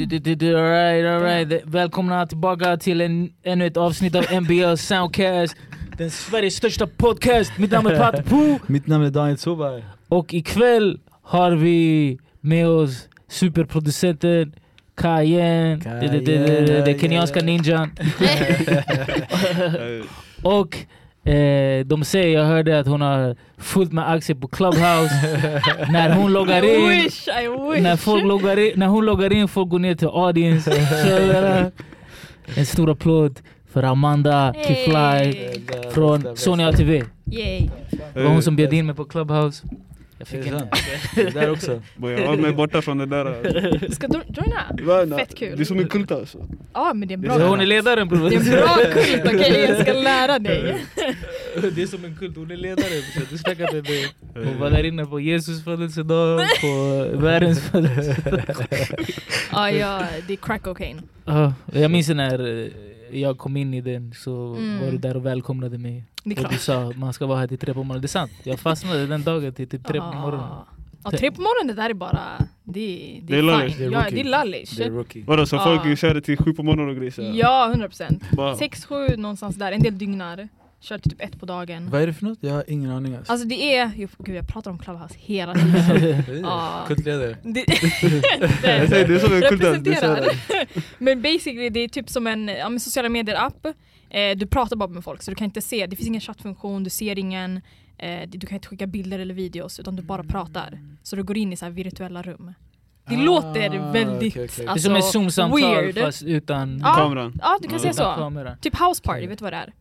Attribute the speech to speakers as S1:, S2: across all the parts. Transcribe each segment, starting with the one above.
S1: Alright, alright. Välkomna tillbaka till en, ännu ett avsnitt av NBL Soundcast. Den Sveriges största podcast. Mitt namn är Pat Poo.
S2: Mitt namn är Daniel Soberg.
S1: Och ikväll har vi med oss superproducenten det, det kenyanska ninjan. och eh, de säger, jag hörde att hon har fullt med aktier på Clubhouse. när hon loggar
S3: I
S1: in
S3: wish, I wish.
S1: när, folk loggar in, när hon loggar in, folk går ner till audience. En stor applåd för Amanda Kifly
S3: Hey.
S1: från Sonia TV.
S3: Yay.
S1: Det var hon som bjöd in mig på Clubhouse. Jag fick
S2: Är det
S1: en...
S2: sant? Det där också.
S4: Jag håller mig borta från det där.
S3: Ska du joina? Fett kul.
S4: Det är som en kult alltså.
S3: Ja men det är en bra
S1: hon är ledaren bror.
S3: Det är en bra kult, okej? Jag ska lära dig.
S1: Det är som en kult, hon är ledare. bror. Du snackade med mig. Hon var där inne på Jesus födelsedag, på världens födelsedag.
S3: Ja, ja, det är crack cocaine.
S1: Ja, jag minns när jag kom in i den så
S3: Mm.
S1: var du där och välkomnade mig. Och du sa man ska vara här till tre på morgonen. Det är sant, jag fastnade den dagen till typ tre på morgonen.
S3: Ah. Ja, tre på morgonen, det där är bara... Det, är- det
S4: Det är lallish.
S3: Ja, det är lallish.
S4: Vadå, så folk kör det till sju på morgonen och grejer?
S3: Ja, 100 procent. Sex, sju någonstans där. En del dygnar. Kör till typ ett på dagen.
S2: Vad är det för något? Jag har ingen aning alltså.
S3: Alltså det är... Jo, Gud, jag pratar om Clubhouse hela tiden.
S2: Kultledare.
S3: Det,
S4: Jag säger, det är som en kult alltså. Det är så
S3: representerar.
S4: här.
S3: Men basically det är typ som en ja, men sociala medier-app. Eh, du pratar bara med folk så du kan inte se, det finns ingen chattfunktion, du ser ingen, eh, du kan inte skicka bilder eller videos utan du bara pratar. Så du går in i så här virtuella rum. Det
S2: Ah,
S3: låter väldigt
S2: okej, okej.
S1: Det är
S3: alltså,
S1: som ett zoom-samtal
S3: weird.
S1: fast utan,
S3: Ja.
S4: Kameran.
S3: Ja, du kan
S4: Ja.
S3: säga så. Typ house party, vet du vad det är?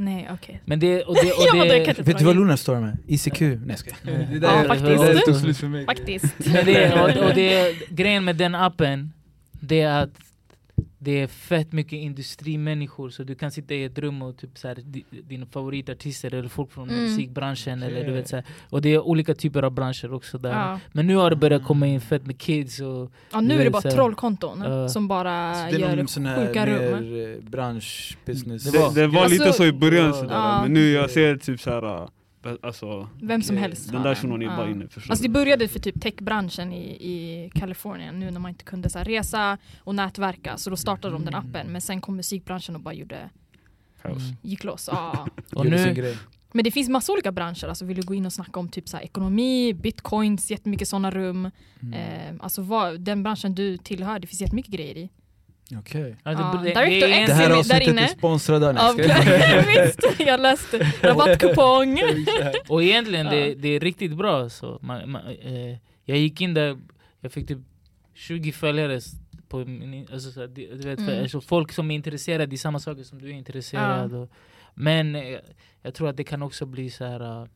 S2: Nej.
S3: Okej.
S1: Men det, och det, och det,
S3: det
S2: Vet du vad Luna står med? ICQ? Nej jag.
S1: Mm.
S2: Det
S3: Ja, faktiskt.
S2: Det tog slut för mig.
S3: Faktiskt.
S1: men det, och, och det, grejen med den appen, det är att det är fett mycket industrimänniskor så du kan sitta i ett rum och typ så här, di- dina favoritartister eller folk från
S3: Mm.
S1: musikbranschen eller du vet så här. Och det är olika typer av branscher också där.
S3: Ja.
S1: Men nu har det börjat komma in fett med kids och
S3: ja, nu är det bara
S1: så här-
S3: trollkonton
S1: Ja.
S3: som bara
S2: Så det är
S3: gör
S2: här
S3: sjuka rum.
S2: mer eh, bransch, business.
S1: Det
S4: Det,
S1: var-
S4: det var
S3: Alltså-
S4: lite så i början sådär,
S3: Ja.
S4: men nu jag ser typ såhär, alltså
S3: Vem som
S2: Okej.
S3: helst
S4: den där
S3: den.
S4: shunon är
S3: Ja.
S4: bara inne.
S3: Alltså det började för typ techbranschen i, i Kalifornien nu när man inte kunde så här, resa och nätverka så då startade de den appen men sen kom musikbranschen och bara gjorde,
S4: Kaos.
S1: Mm.
S3: gick loss. Ja.
S1: Och nu.
S3: Men det finns massa olika branscher, alltså vill du gå in och snacka om typ så här, ekonomi, bitcoins, jättemycket sådana rum.
S2: Mm.
S3: Eh, alltså vad, den branschen du tillhör, det finns jättemycket grejer i.
S2: Okej.
S1: alltså,
S3: Ja,
S1: det, det,
S2: här avsnittet är sponsrat av...
S3: Av, visst, jag läste rabattkupong.
S1: Och egentligen det,
S3: Ja.
S1: det är riktigt bra. Så man, man, eh, jag gick in där, jag fick typ 20 följare på min, alltså, så, du vet, för,
S3: Mm.
S1: alltså, folk som är intresserade i samma saker som du är intresserad. Och, men eh, jag tror att det kan också bli så här uh,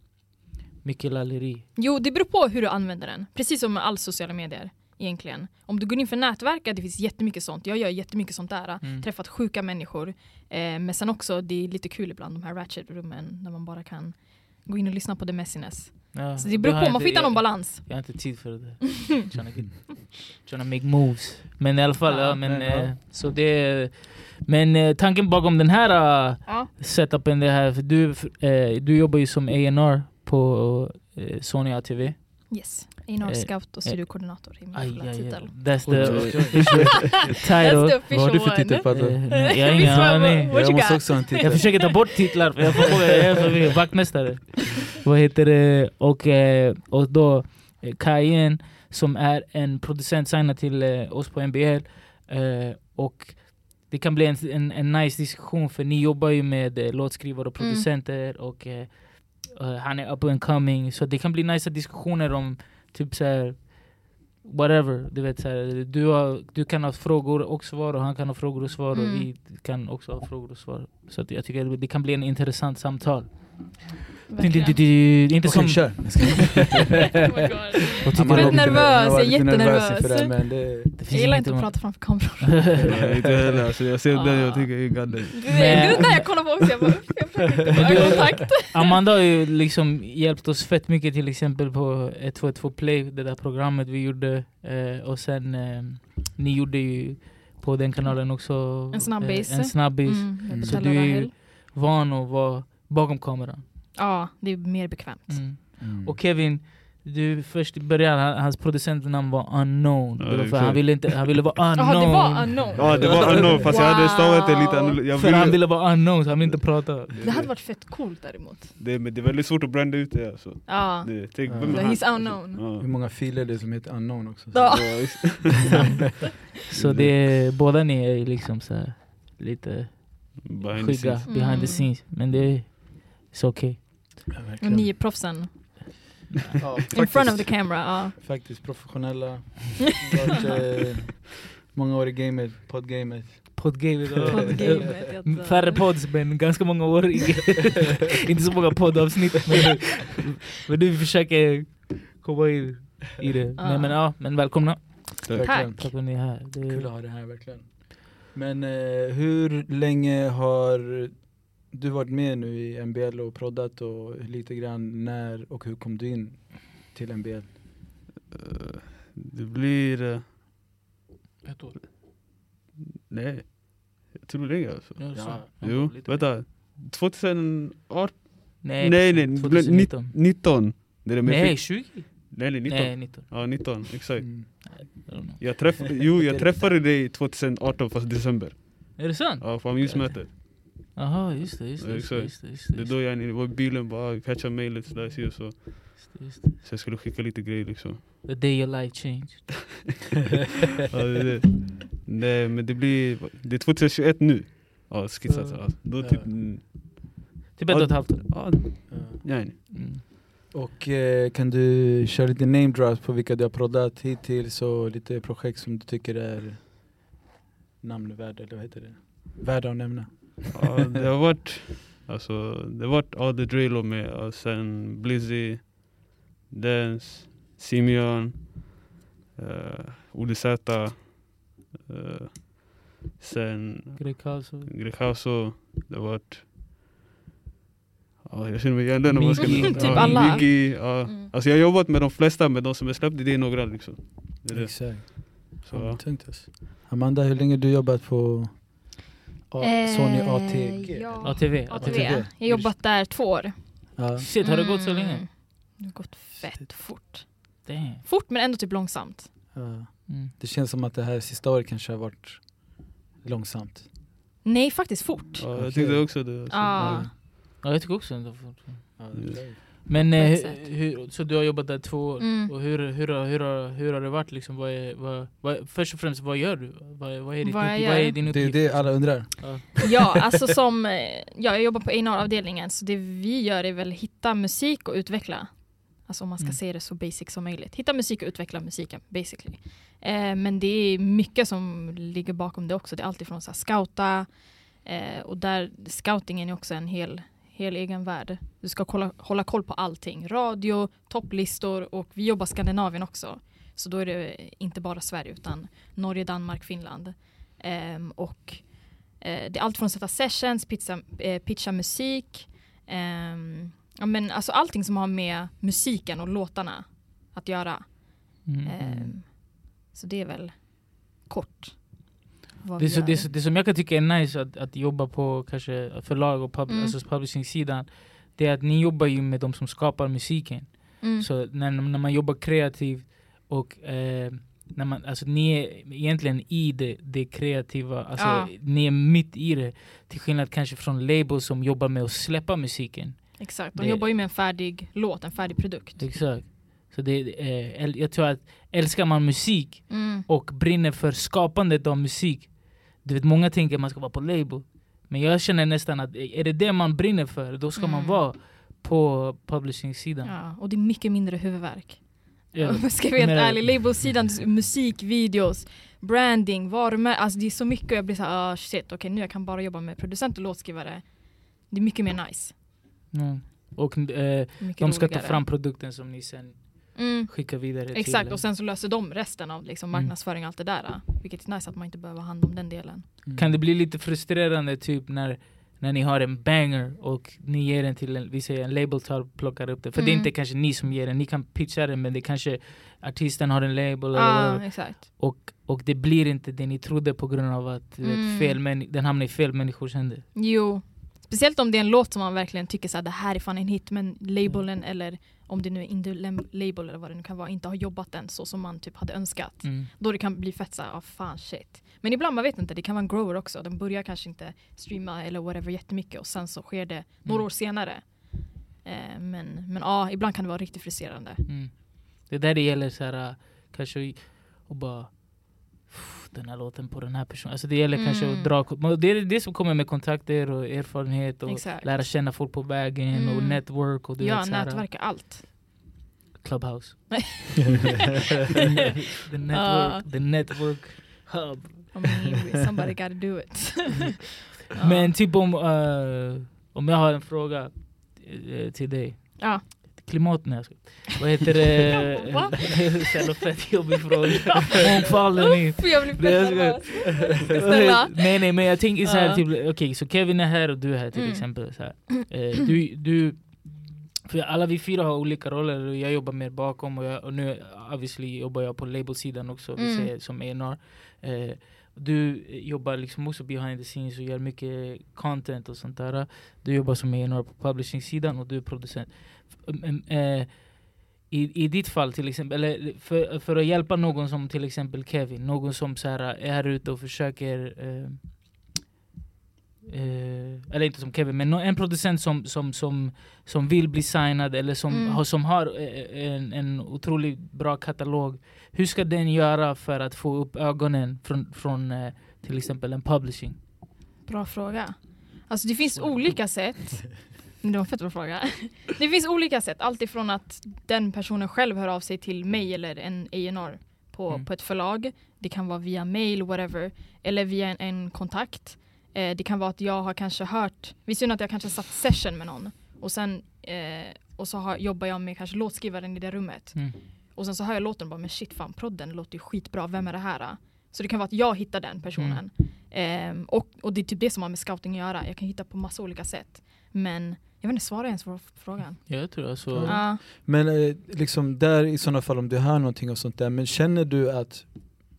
S1: mycket lalleri.
S3: Jo, det beror på hur du använder den. Precis som med all sociala medier egentligen. Om du går in för nätverk, det finns jättemycket sånt. Jag gör jättemycket sånt där.
S1: Mm.
S3: Träffat sjuka människor. Eh, men sen också, det är lite kul ibland de här ratchet-rummen när man bara kan gå in och lyssna på the messiness.
S1: Ja,
S3: Så det beror på, man får hitta någon
S1: jag-
S3: balans.
S1: Jag har inte tid för det. trying, to trying to make moves. Men i alla fall,
S3: Ja,
S1: ja, men,
S2: men, ja.
S1: eh, så det, men eh, tanken bakom den här uh,
S3: Ja.
S1: setupen det här, för du, eh, du jobbar ju som A&R på eh, Sony ATV.
S3: Yes. Einar
S1: Eh,
S3: Scout och studiokoordinator i min
S1: Aj, aj,
S3: titel.
S1: That's the official
S3: That's the
S1: title.
S2: Vad har du för titel att
S1: Eh, jag har ingen aning.
S2: Jag måste också ha en titel.
S1: Jag försöker ta bort titlar, för jag, får, jag är förvirrad. vaktmästare. Vad heter det? Och, eh, och då eh, Kajen som är en producent signad till eh, oss på NBL. Eh, och det kan bli en, en, en nice diskussion för ni jobbar ju med eh, låtskrivare och
S3: Mm.
S1: producenter och eh, eh, han är up and coming. Så det kan bli nice diskussioner om typ så här whatever. Du, vet, så här, du, har, du kan ha frågor och svar och han kan ha frågor och svar
S3: Mm.
S1: och vi kan också ha frågor och svar. Så jag tycker det kan bli en intressant samtal. Inte som...
S2: Okej, kör. Jag
S3: Oh Jag är nervös,
S2: lite- var
S3: jag är
S2: nervös
S3: jättenervös.
S2: inför det här, men det-
S1: Det
S3: Jag
S1: finns
S3: gillar inte att prata framför kameran.
S4: Nej, inte heller, alltså, jag ser den
S3: Ah.
S4: jag tycker är gadden.
S3: Det är det där jag kollar på också, jag bara, jag försöker ögonkontakt.
S1: Amanda har ju liksom hjälpt oss fett mycket till exempel på 112 Play, det där programmet vi gjorde. Eh, och sen eh, ni gjorde ju på den kanalen också
S3: En snabbis.
S1: Eh, en snabbis.
S3: Mm,
S2: Mm.
S1: Så du är ju van att vara bakom kameran.
S3: Ja, det är mer bekvämt.
S1: Mm.
S2: Mm.
S1: Och Kevin, Du, först i början, han- hans producentnamn var unknown.
S4: Ja,
S1: Det var för han, ville inte, han ville vara unknown.
S3: Jaha, det var unknown.
S4: Ja det var unknown fast jag hade stavat det lite
S3: Wow.
S4: annorlunda.
S1: För han
S4: ville,
S1: ville vara unknown, så han ville inte prata.
S3: Det hade varit fett coolt däremot.
S4: det, men det är väldigt svårt att brända ut det alltså.
S3: Ja.
S4: Det, tänk,
S2: Ja.
S4: vem är
S3: he's unknown.
S4: Ja.
S2: Hur många filer är det som heter unknown också?
S3: Ja.
S1: Så det är, båda ni är liksom så här, lite
S4: Behind
S1: skygga behind
S3: Mm.
S1: the scenes. Men det är it's okay.
S2: Ja,
S3: ni är proffsen.
S2: Ja,
S3: In front of the camera. Ja.
S2: Faktiskt professionella. Varit, eh, många år i gamet, poddgamet.
S1: Poddgamet. Färre pods men ganska många år. inte så många poddavsnitt. Men, men du försöker komma in i det.
S3: Ja.
S1: Nej, men, ja, men välkomna.
S2: Verkligen.
S3: Tack.
S1: Tack för att ni är här. Det
S2: Kul
S1: är,
S2: att ha det här verkligen. Men eh, hur länge har du varit med nu i MBL och proddat och lite grann när och hur kom du in till MBL?
S4: Eh, Det blir... eh,
S1: ett år.
S4: Nej, jag tror det är alltså.
S1: Ja, så.
S2: Ja.
S4: Jo, vänta. 2018?
S1: Nej,
S4: Nej nej, det blev
S1: 2019.
S4: 19. Det är
S1: Nej,
S4: fick-
S1: 20?
S4: nej, nej 19.
S1: Nej, 19.
S4: Ja 19, exakt.
S2: Mm.
S4: Jag träff, jo, jag träffade dig 2018 fast december.
S1: Är det sant?
S4: Ja, på amusmötet.
S1: Jaha, just det. Just det, just det, just det, just det,
S4: Det är
S1: just
S4: då jag var i bilen bara catcha mailet sådär så, så.
S1: det, just det.
S4: Så jag skulle skicka lite grejer liksom.
S1: The day your life changed.
S4: ja, det, är det. Nej men det blir, det är 2021 nu. Ja skissat
S1: Ja.
S4: alltså. Då
S2: Ja.
S4: typ,
S1: Typ ett och ett halvt år.
S4: ja,
S2: Ja.
S1: Mm.
S2: Och eh, kan du köra lite name drops på vilka du har proddat hittills och lite projekt som du tycker är namnvärda eller vad heter det? Värda att nämna.
S4: Ja, det har varit, alltså det har varit Ade Drilo med och sen Blizzy, Dance, Simeon, uh, Olle Z, uh, sen
S1: Greg Carlson.
S4: Grecaso, det har varit Ja, jag känner mig igen den
S1: Miggy.
S3: Typ
S4: ja,
S3: alla.
S4: Miggy, ja.
S3: Mm.
S4: Alltså jag har jobbat med de flesta men de som är släppta det är några liksom. Det är det.
S2: Exakt.
S4: Så,
S2: Ja, alltså. Amanda, hur länge har du jobbat på Sony
S3: Eh,
S2: ATG?
S3: ja.
S1: ATV.
S3: ATV.
S2: ATV.
S3: Jag har jobbat där två år.
S2: Ja.
S1: Shit, har det gått så
S3: Mm.
S1: länge?
S3: Det har gått fett fort.
S1: Damn.
S3: Fort men ändå typ långsamt.
S2: Ja.
S1: Mm.
S2: Det känns som att det här sista året kanske har varit långsamt.
S3: Nej, faktiskt fort.
S4: Ja, jag tyckte också det. Alltså.
S3: Ja.
S1: Ja, jag tycker också fort.
S2: Ja,
S4: det är
S2: det
S1: Men eh, hur, hur, så du har jobbat där två år?
S3: Mm.
S1: Och hur, hur, har- hur, har- hur har det varit liksom? Vad är, vad, vad, först och främst, vad gör du? Vad, vad, är, ditt
S3: Vad
S1: uppgift, är din
S2: det är
S1: uppgift?
S2: det alla undrar.
S1: Ja.
S3: Ja, alltså som, eh, ja, jag jobbar på A&R-avdelningen så det vi gör är väl hitta musik och utveckla. Alltså om man ska
S1: Mm.
S3: se det så basic som möjligt. Hitta musik och utveckla musiken basically. Eh, men det är mycket som ligger bakom det också. Det är alltifrån så här, scouta eh, och där scoutingen är också en hel, hel egen värld. Du ska kolla, hålla koll på allting. Radio, topplistor och vi jobbar Skandinavien också. Så då är det inte bara Sverige utan Norge, Danmark, Finland. Ehm, och eh, det är allt från att sätta sessions, pitcha, eh, pitcha musik. ehm, ja, men alltså allting som har med musiken och låtarna att göra.
S1: Mm.
S3: Ehm, så det är väl kort. Vad
S1: Det,
S3: vi
S1: så, det, så, det som jag kan tycka är nice att, att jobba på kanske förlag och pub,
S3: Mm.
S1: alltså publishing-sidan Det är att ni jobbar ju med de som skapar musiken
S3: Mm.
S1: Så när, när man jobbar kreativt och eh, när man, alltså, ni är egentligen i det, det kreativa, alltså,
S3: Ja.
S1: ni är mitt i det Till skillnad kanske från labels som jobbar med att släppa musiken
S3: Exakt, de
S1: det-
S3: jobbar ju med en färdig låt, en färdig produkt.
S1: Exakt så det, eh, Jag tror att älskar man musik
S3: Mm.
S1: och brinner för skapandet av musik. Du vet, många tänker att man ska vara på label. Men jag känner nästan att är det det man brinner för, då ska man
S3: Mm.
S1: vara på publishing-sidan.
S3: Ja, och det är mycket mindre huvudvärk.
S1: Ja.
S3: Om jag ska vara helt ärlig, labelsidan, musik, videos, branding, varumärken, alltså det är så mycket och jag blir såhär, ah shit, okej nu jag kan bara jobba med producent och låtskrivare. Det är mycket mer nice.
S1: Mm. Och eh, de ska ta
S3: roligare.
S1: fram produkten som ni sen
S3: Mm.
S1: skickar vidare
S3: Exakt,
S1: till...
S3: och sen så löser de resten av liksom
S1: Mm.
S3: marknadsföring och allt det där. Vilket är nice att man inte behöver ha hand om den delen.
S2: Mm.
S1: Kan det bli lite frustrerande typ när, när ni har en banger och ni ger den till en, vi säger en label tar plockar upp den. För det är
S3: Mm.
S1: inte kanske ni som ger den, ni kan pitcha den men det kanske artisten har en label eller whatever.
S3: exakt.
S1: och, och det blir inte det ni trodde på grund av att
S3: Mm.
S1: vet, fel den hamnar i fel människors händer.
S3: Jo. Speciellt om det är en låt som man verkligen tycker så här, det här är fan en hit men labelen eller om det nu är lem- label eller vad det nu kan vara inte har jobbat den så som man typ hade önskat.
S1: Mm.
S3: Då det kan bli fett såhär, ah, fan shit. Men ibland man vet inte, det kan vara en grower också. Den börjar kanske inte streama eller whatever jättemycket och sen så sker det några
S1: Mm.
S3: år senare. Eh, men men ja, ibland kan det vara riktigt frustrerande.
S1: Mm. Det är där det gäller så här, äh, kanske och bara "Pff, den här låten på den här personen. Alltså det gäller kanske
S3: Mm.
S1: att dra men Det är det som kommer med kontakter och erfarenhet och
S3: Exakt.
S1: lära känna folk på vägen och
S3: Mm.
S1: network och du
S3: ja,
S1: vet,
S3: nätverka allt.
S1: Clubhouse. The network, the network hub.
S3: I mean, somebody gotta do it.
S1: Men typ om, äh, om jag har en fråga eh, till dig.
S3: Ja.
S1: Klimat, nej jag skojar. Vad heter det? Jävla fett jobbig fråga. Mångfalden i
S3: jag blir fett nervös. Snälla.
S1: nej nej men jag tänker så här, typ, okej så Kevin är här och du är här till
S3: Mm.
S1: exempel. Så här. Eh, du, du, för alla vi fyra har olika roller och jag jobbar mer bakom och, jag, och nu obviously jobbar jag på labelsidan också, vi
S3: Mm.
S1: säger som A&R. Eh, du jobbar liksom också behind the scenes och gör mycket content och sånt där. Du jobbar som A&R på publishing-sidan och du är producent. F- mm, eh, i, I ditt fall till exempel, eller för, för att hjälpa någon som till exempel Kevin, någon som så här, är här ute och försöker eh, eh, eller inte som Kevin, men en producent som, som, som, som vill bli signad eller som,
S3: Mm.
S1: har, som har eh, en, en otroligt bra katalog. Hur ska den göra för att få upp ögonen från, från eh, till exempel en publishing?
S3: Bra fråga. Alltså det finns olika sätt. Det var en fett bra fråga. Det finns olika sätt. Allt ifrån att den personen själv hör av sig till mig eller en A&R på,
S1: Mm.
S3: på ett förlag. Det kan vara via mail, whatever. Eller via en, en kontakt. Eh, det kan vara att jag har kanske hört, visst är att jag kanske satt session med någon och sen eh, och så har, jobbar jag med kanske låtskrivaren i det rummet.
S1: Mm.
S3: Och sen så hör jag låten och bara men shit fan prodden låter ju skitbra, vem är det här? Så det kan vara att jag hittar den personen. Ehm, och, och det är typ det som har med scouting att göra. Jag kan hitta på massa olika sätt. Men jag vet inte, svara ens på frågan.
S1: Ja, jag tror alltså,
S2: Ja.
S3: Ja.
S2: Men eh, liksom där i sådana fall om du hör någonting och sånt där, men känner du att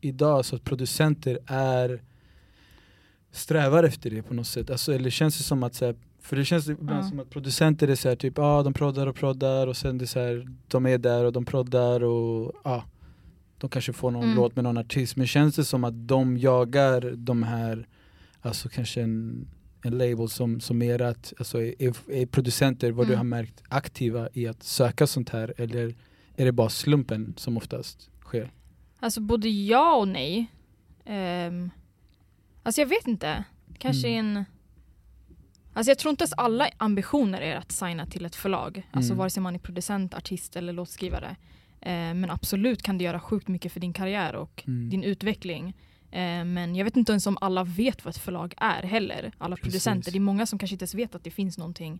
S2: idag så att producenter är strävar efter det på något sätt? Alltså, eller känns det som att så här, för det känns ibland
S3: Ja.
S2: som att producenter är så här, typ, ah, de proddar och proddar och sen det är så här, de är där och de proddar och ah, de kanske får någon
S3: Mm.
S2: låt med någon artist. Men känns det som att de jagar de här, alltså kanske en, en label som, som är att, alltså är, är producenter vad du
S3: Mm.
S2: har märkt aktiva i att söka sånt här eller är det bara slumpen som oftast sker?
S3: Alltså både ja och nej. Um, alltså jag vet inte. Kanske
S2: Mm.
S3: en... Alltså jag tror inte ens alla ambitioner är att signa till ett förlag. Alltså
S2: Mm.
S3: vare sig man är producent, artist eller låtskrivare. Eh, men absolut kan det göra sjukt mycket för din karriär och
S2: Mm.
S3: din utveckling. Eh, men jag vet inte ens om alla vet vad ett förlag är heller. Alla
S2: Precis.
S3: producenter. Det är många som kanske inte ens vet att det finns någonting.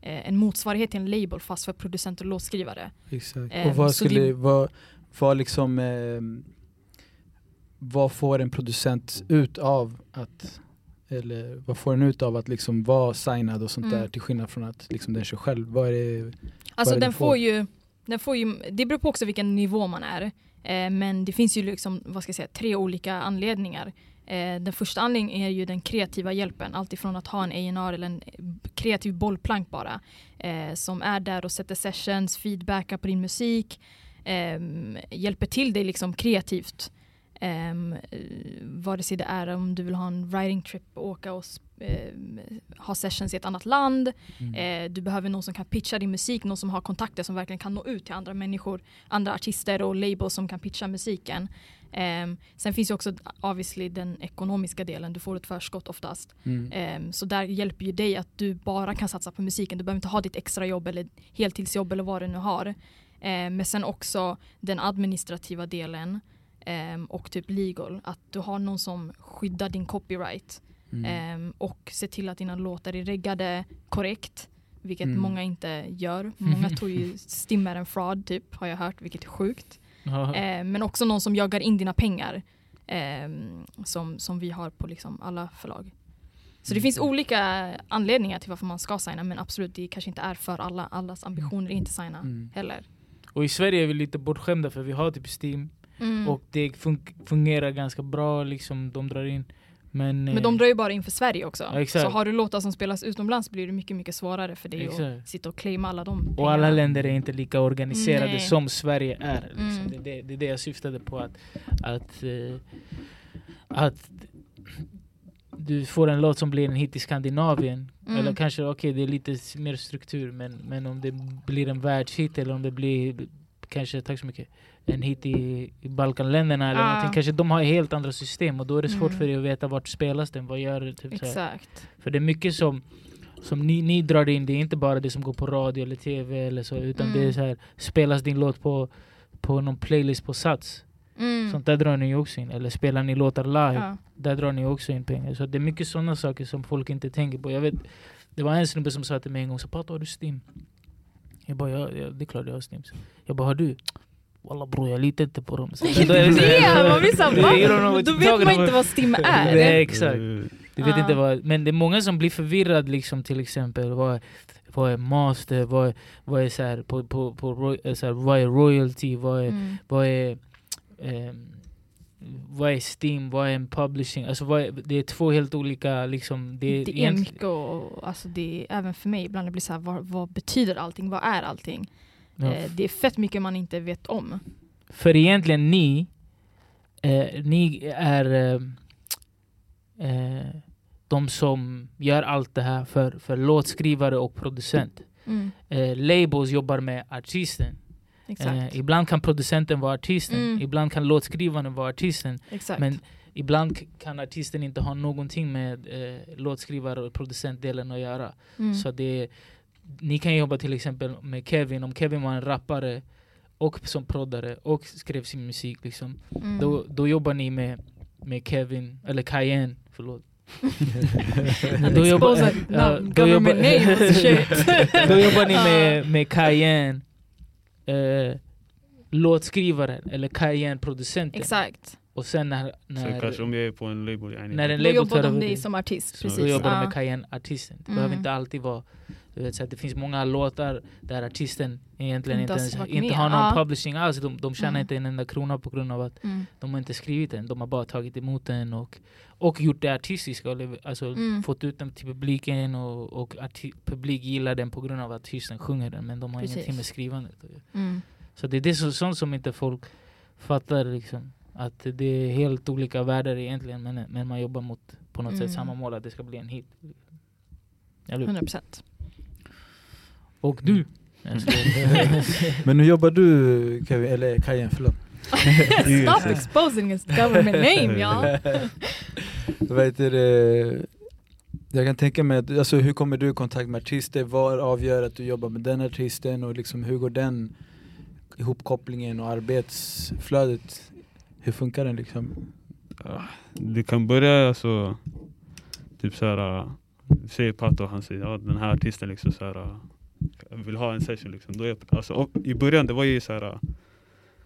S3: Eh, en motsvarighet till en label fast för producent och låtskrivare.
S2: Exakt.
S3: Ehm,
S2: och vad skulle,
S3: det-
S2: vad, vad liksom ehm, vad får en producent ut av att eller vad får den ut av att liksom vara signad och sånt
S3: Mm.
S2: där till skillnad från att liksom den kör själv? Vad är det?
S3: Alltså
S2: är det
S3: den
S2: får?
S3: får, ju, den får ju, det beror på också vilken nivå man är. Eh, men det finns ju liksom, vad ska jag säga, tre olika anledningar. Eh, den första anledningen är ju den kreativa hjälpen. Alltifrån att ha en A&R eller en eh, kreativ bollplank bara. Eh, som är där och sätter sessions, feedbackar på din musik. Eh, hjälper till dig liksom kreativt. Um, vare sig det är om du vill ha en writing trip åka och ehm, ha sessions i ett annat land.
S2: Mm.
S3: Eh, du behöver någon som kan pitcha din musik, någon som har kontakter som verkligen kan nå ut till andra människor, andra artister och labels som kan pitcha musiken. Ehm, sen finns ju också obviously den ekonomiska delen, du får ett förskott oftast.
S2: Mm.
S3: Ehm, så där hjälper ju dig att du bara kan satsa på musiken, du behöver inte ha ditt extra jobb eller heltidsjobb eller vad du nu har. Ehm, men sen också den administrativa delen ehm, och typ legal, att du har någon som skyddar din copyright.
S2: Mm.
S3: Ehm, och se till att dina låtar är reggade korrekt. Vilket
S2: Mm.
S3: många inte gör. Många tror ju Stim är en fraud typ, har jag hört, vilket är sjukt. Ehm, men också någon som jagar in dina pengar. som, som vi har på liksom alla förlag. Så det
S2: Mm.
S3: finns olika anledningar till varför man ska signa men absolut det kanske inte är för alla. Allas ambitioner är inte signa
S2: Mm.
S3: heller.
S1: Och i Sverige är vi lite bortskämda för vi har typ Steam
S3: Mm.
S1: och det fun- fungerar ganska bra, liksom, de drar in Men,
S3: Men
S1: eh,
S3: de drar ju bara in för Sverige också.
S1: Exakt.
S3: så har du låtar som spelas utomlands blir det mycket, mycket svårare för dig
S1: Exakt.
S3: att sitta och claima alla de
S1: Och alla länder är inte lika organiserade
S3: Nej.
S1: som Sverige är. Liksom.
S3: Mm.
S1: Det, är det, det är det jag syftade på. Att, att, eh, att du får en låt som blir en hit i Skandinavien.
S3: Mm.
S1: Eller kanske, okej det är lite mer struktur. Men, men om det blir en världshit eller om det blir kanske, tack så mycket, en hit i, Balkanländerna eller
S3: Ah.
S1: någonting. Kanske de har helt andra system och då är det svårt
S3: Mm.
S1: för dig att veta vart spelas den. Vad gör det? Typ.
S3: Exakt.
S1: För det är mycket som, som ni, ni drar in, det är inte bara det som går på radio eller tv eller så, utan
S3: Mm.
S1: det är så här, spelas din låt på, på någon playlist på Sats,
S3: Mm.
S1: sånt där drar ni också in. Eller spelar ni låtar live,
S3: Ja.
S1: där drar ni också in pengar. Så det är mycket sådana saker som folk inte tänker på. Jag vet, det var en snubbe som sa till mig en gång, så Pato har du Stim? Jag bara, ja, ja, det är klart jag har Stim. Jag bara, har du? Walla bror jag litar inte på dem. Så,
S3: Det är man blir såhär,
S1: Det
S3: Då vet man inte vad STIM är.
S1: Nej exakt.
S4: Eh,
S1: Du vet inte vad, men det är många som blir förvirrade liksom till exempel. Vad, vad är master? Vad, vad är så här, på, på, på, eh, så här, vad är royalty? Vad är,
S3: Mm.
S1: vad är ehm, vad är Steam? Vad är en publishing? Alltså är, det är två helt olika liksom. Det är,
S3: Det är mycket och alltså det är, även för mig ibland det blir så här, vad, vad betyder allting? Vad är allting?
S1: Ja,
S3: Eh, det är fett mycket man inte vet om.
S1: För egentligen ni, eh, ni är eh, eh, de som gör allt det här för, för låtskrivare och producent.
S3: Mm.
S1: Eh, labels jobbar med artisten. Ibland kan producenten vara artisten,
S3: Mm.
S1: ibland kan låtskrivaren vara artisten.
S3: Exakt.
S1: Men ibland kan artisten inte ha någonting med eh, låtskrivare och producentdelen att göra.
S3: mm.
S1: Så det, ni kan jobba till exempel med Kevin, om Kevin var en rappare och som proddare och skrev sin musik liksom.
S3: mm.
S1: Då, då jobbar ni med, med Kevin, eller Cayenne, förlåt.
S3: Då
S1: jobbar-
S3: jobbar,
S1: då jobbar-. Då jobbar ni med, med Cayenne, eh, låtskrivaren eller Cayenne-producenten.
S3: Exakt.
S1: Och sen när,
S4: Så
S1: när,
S4: kanske om jag är på en label,
S1: när en
S3: Då
S1: label
S3: jobbar
S1: tar
S3: de dig
S1: det,
S3: som artist.
S4: Så
S3: Precis.
S1: då jobbar de med Cayenne-artisten. Det
S3: Mm.
S1: behöver inte alltid vara du vet, så att det finns många låtar där artisten egentligen
S3: Inte
S1: ens, inte har någon
S3: Ja.
S1: publishing alls. De, de tjänar
S3: Mm.
S1: inte en enda krona på grund av att
S3: Mm.
S1: de har inte skrivit den. De har bara tagit emot den och, och gjort det artistiska. Alltså
S3: Mm.
S1: fått ut den till publiken och, och publik gillar den på grund av att artisten sjunger den. Men de har
S3: Precis.
S1: ingenting med skrivandet.
S3: Mm.
S1: Så det är det så, sånt som inte folk fattar. Liksom. Att det är helt olika världar egentligen men, men man jobbar mot på något
S3: Mm.
S1: sätt samma mål, att det ska bli en hit. Eller hur?
S3: 100 procent.
S1: Och du?
S2: Mm. Men hur jobbar du Kevin, eller Cayenne förlåt?
S3: Stop exposing his government name y'all.
S2: Vad heter det? Jag kan tänka mig, att, alltså, hur kommer du i kontakt med artister? Vad avgör att du jobbar med den artisten? Och liksom, hur går den ihopkopplingen och arbetsflödet? Hur funkar den liksom?
S4: Ja, det kan börja alltså, typ såhär, äh, säger Pato, han säger ja den här artisten liksom såhär, jag vill ha en session liksom. Då är, alltså, och I början det var ju såhär, äh,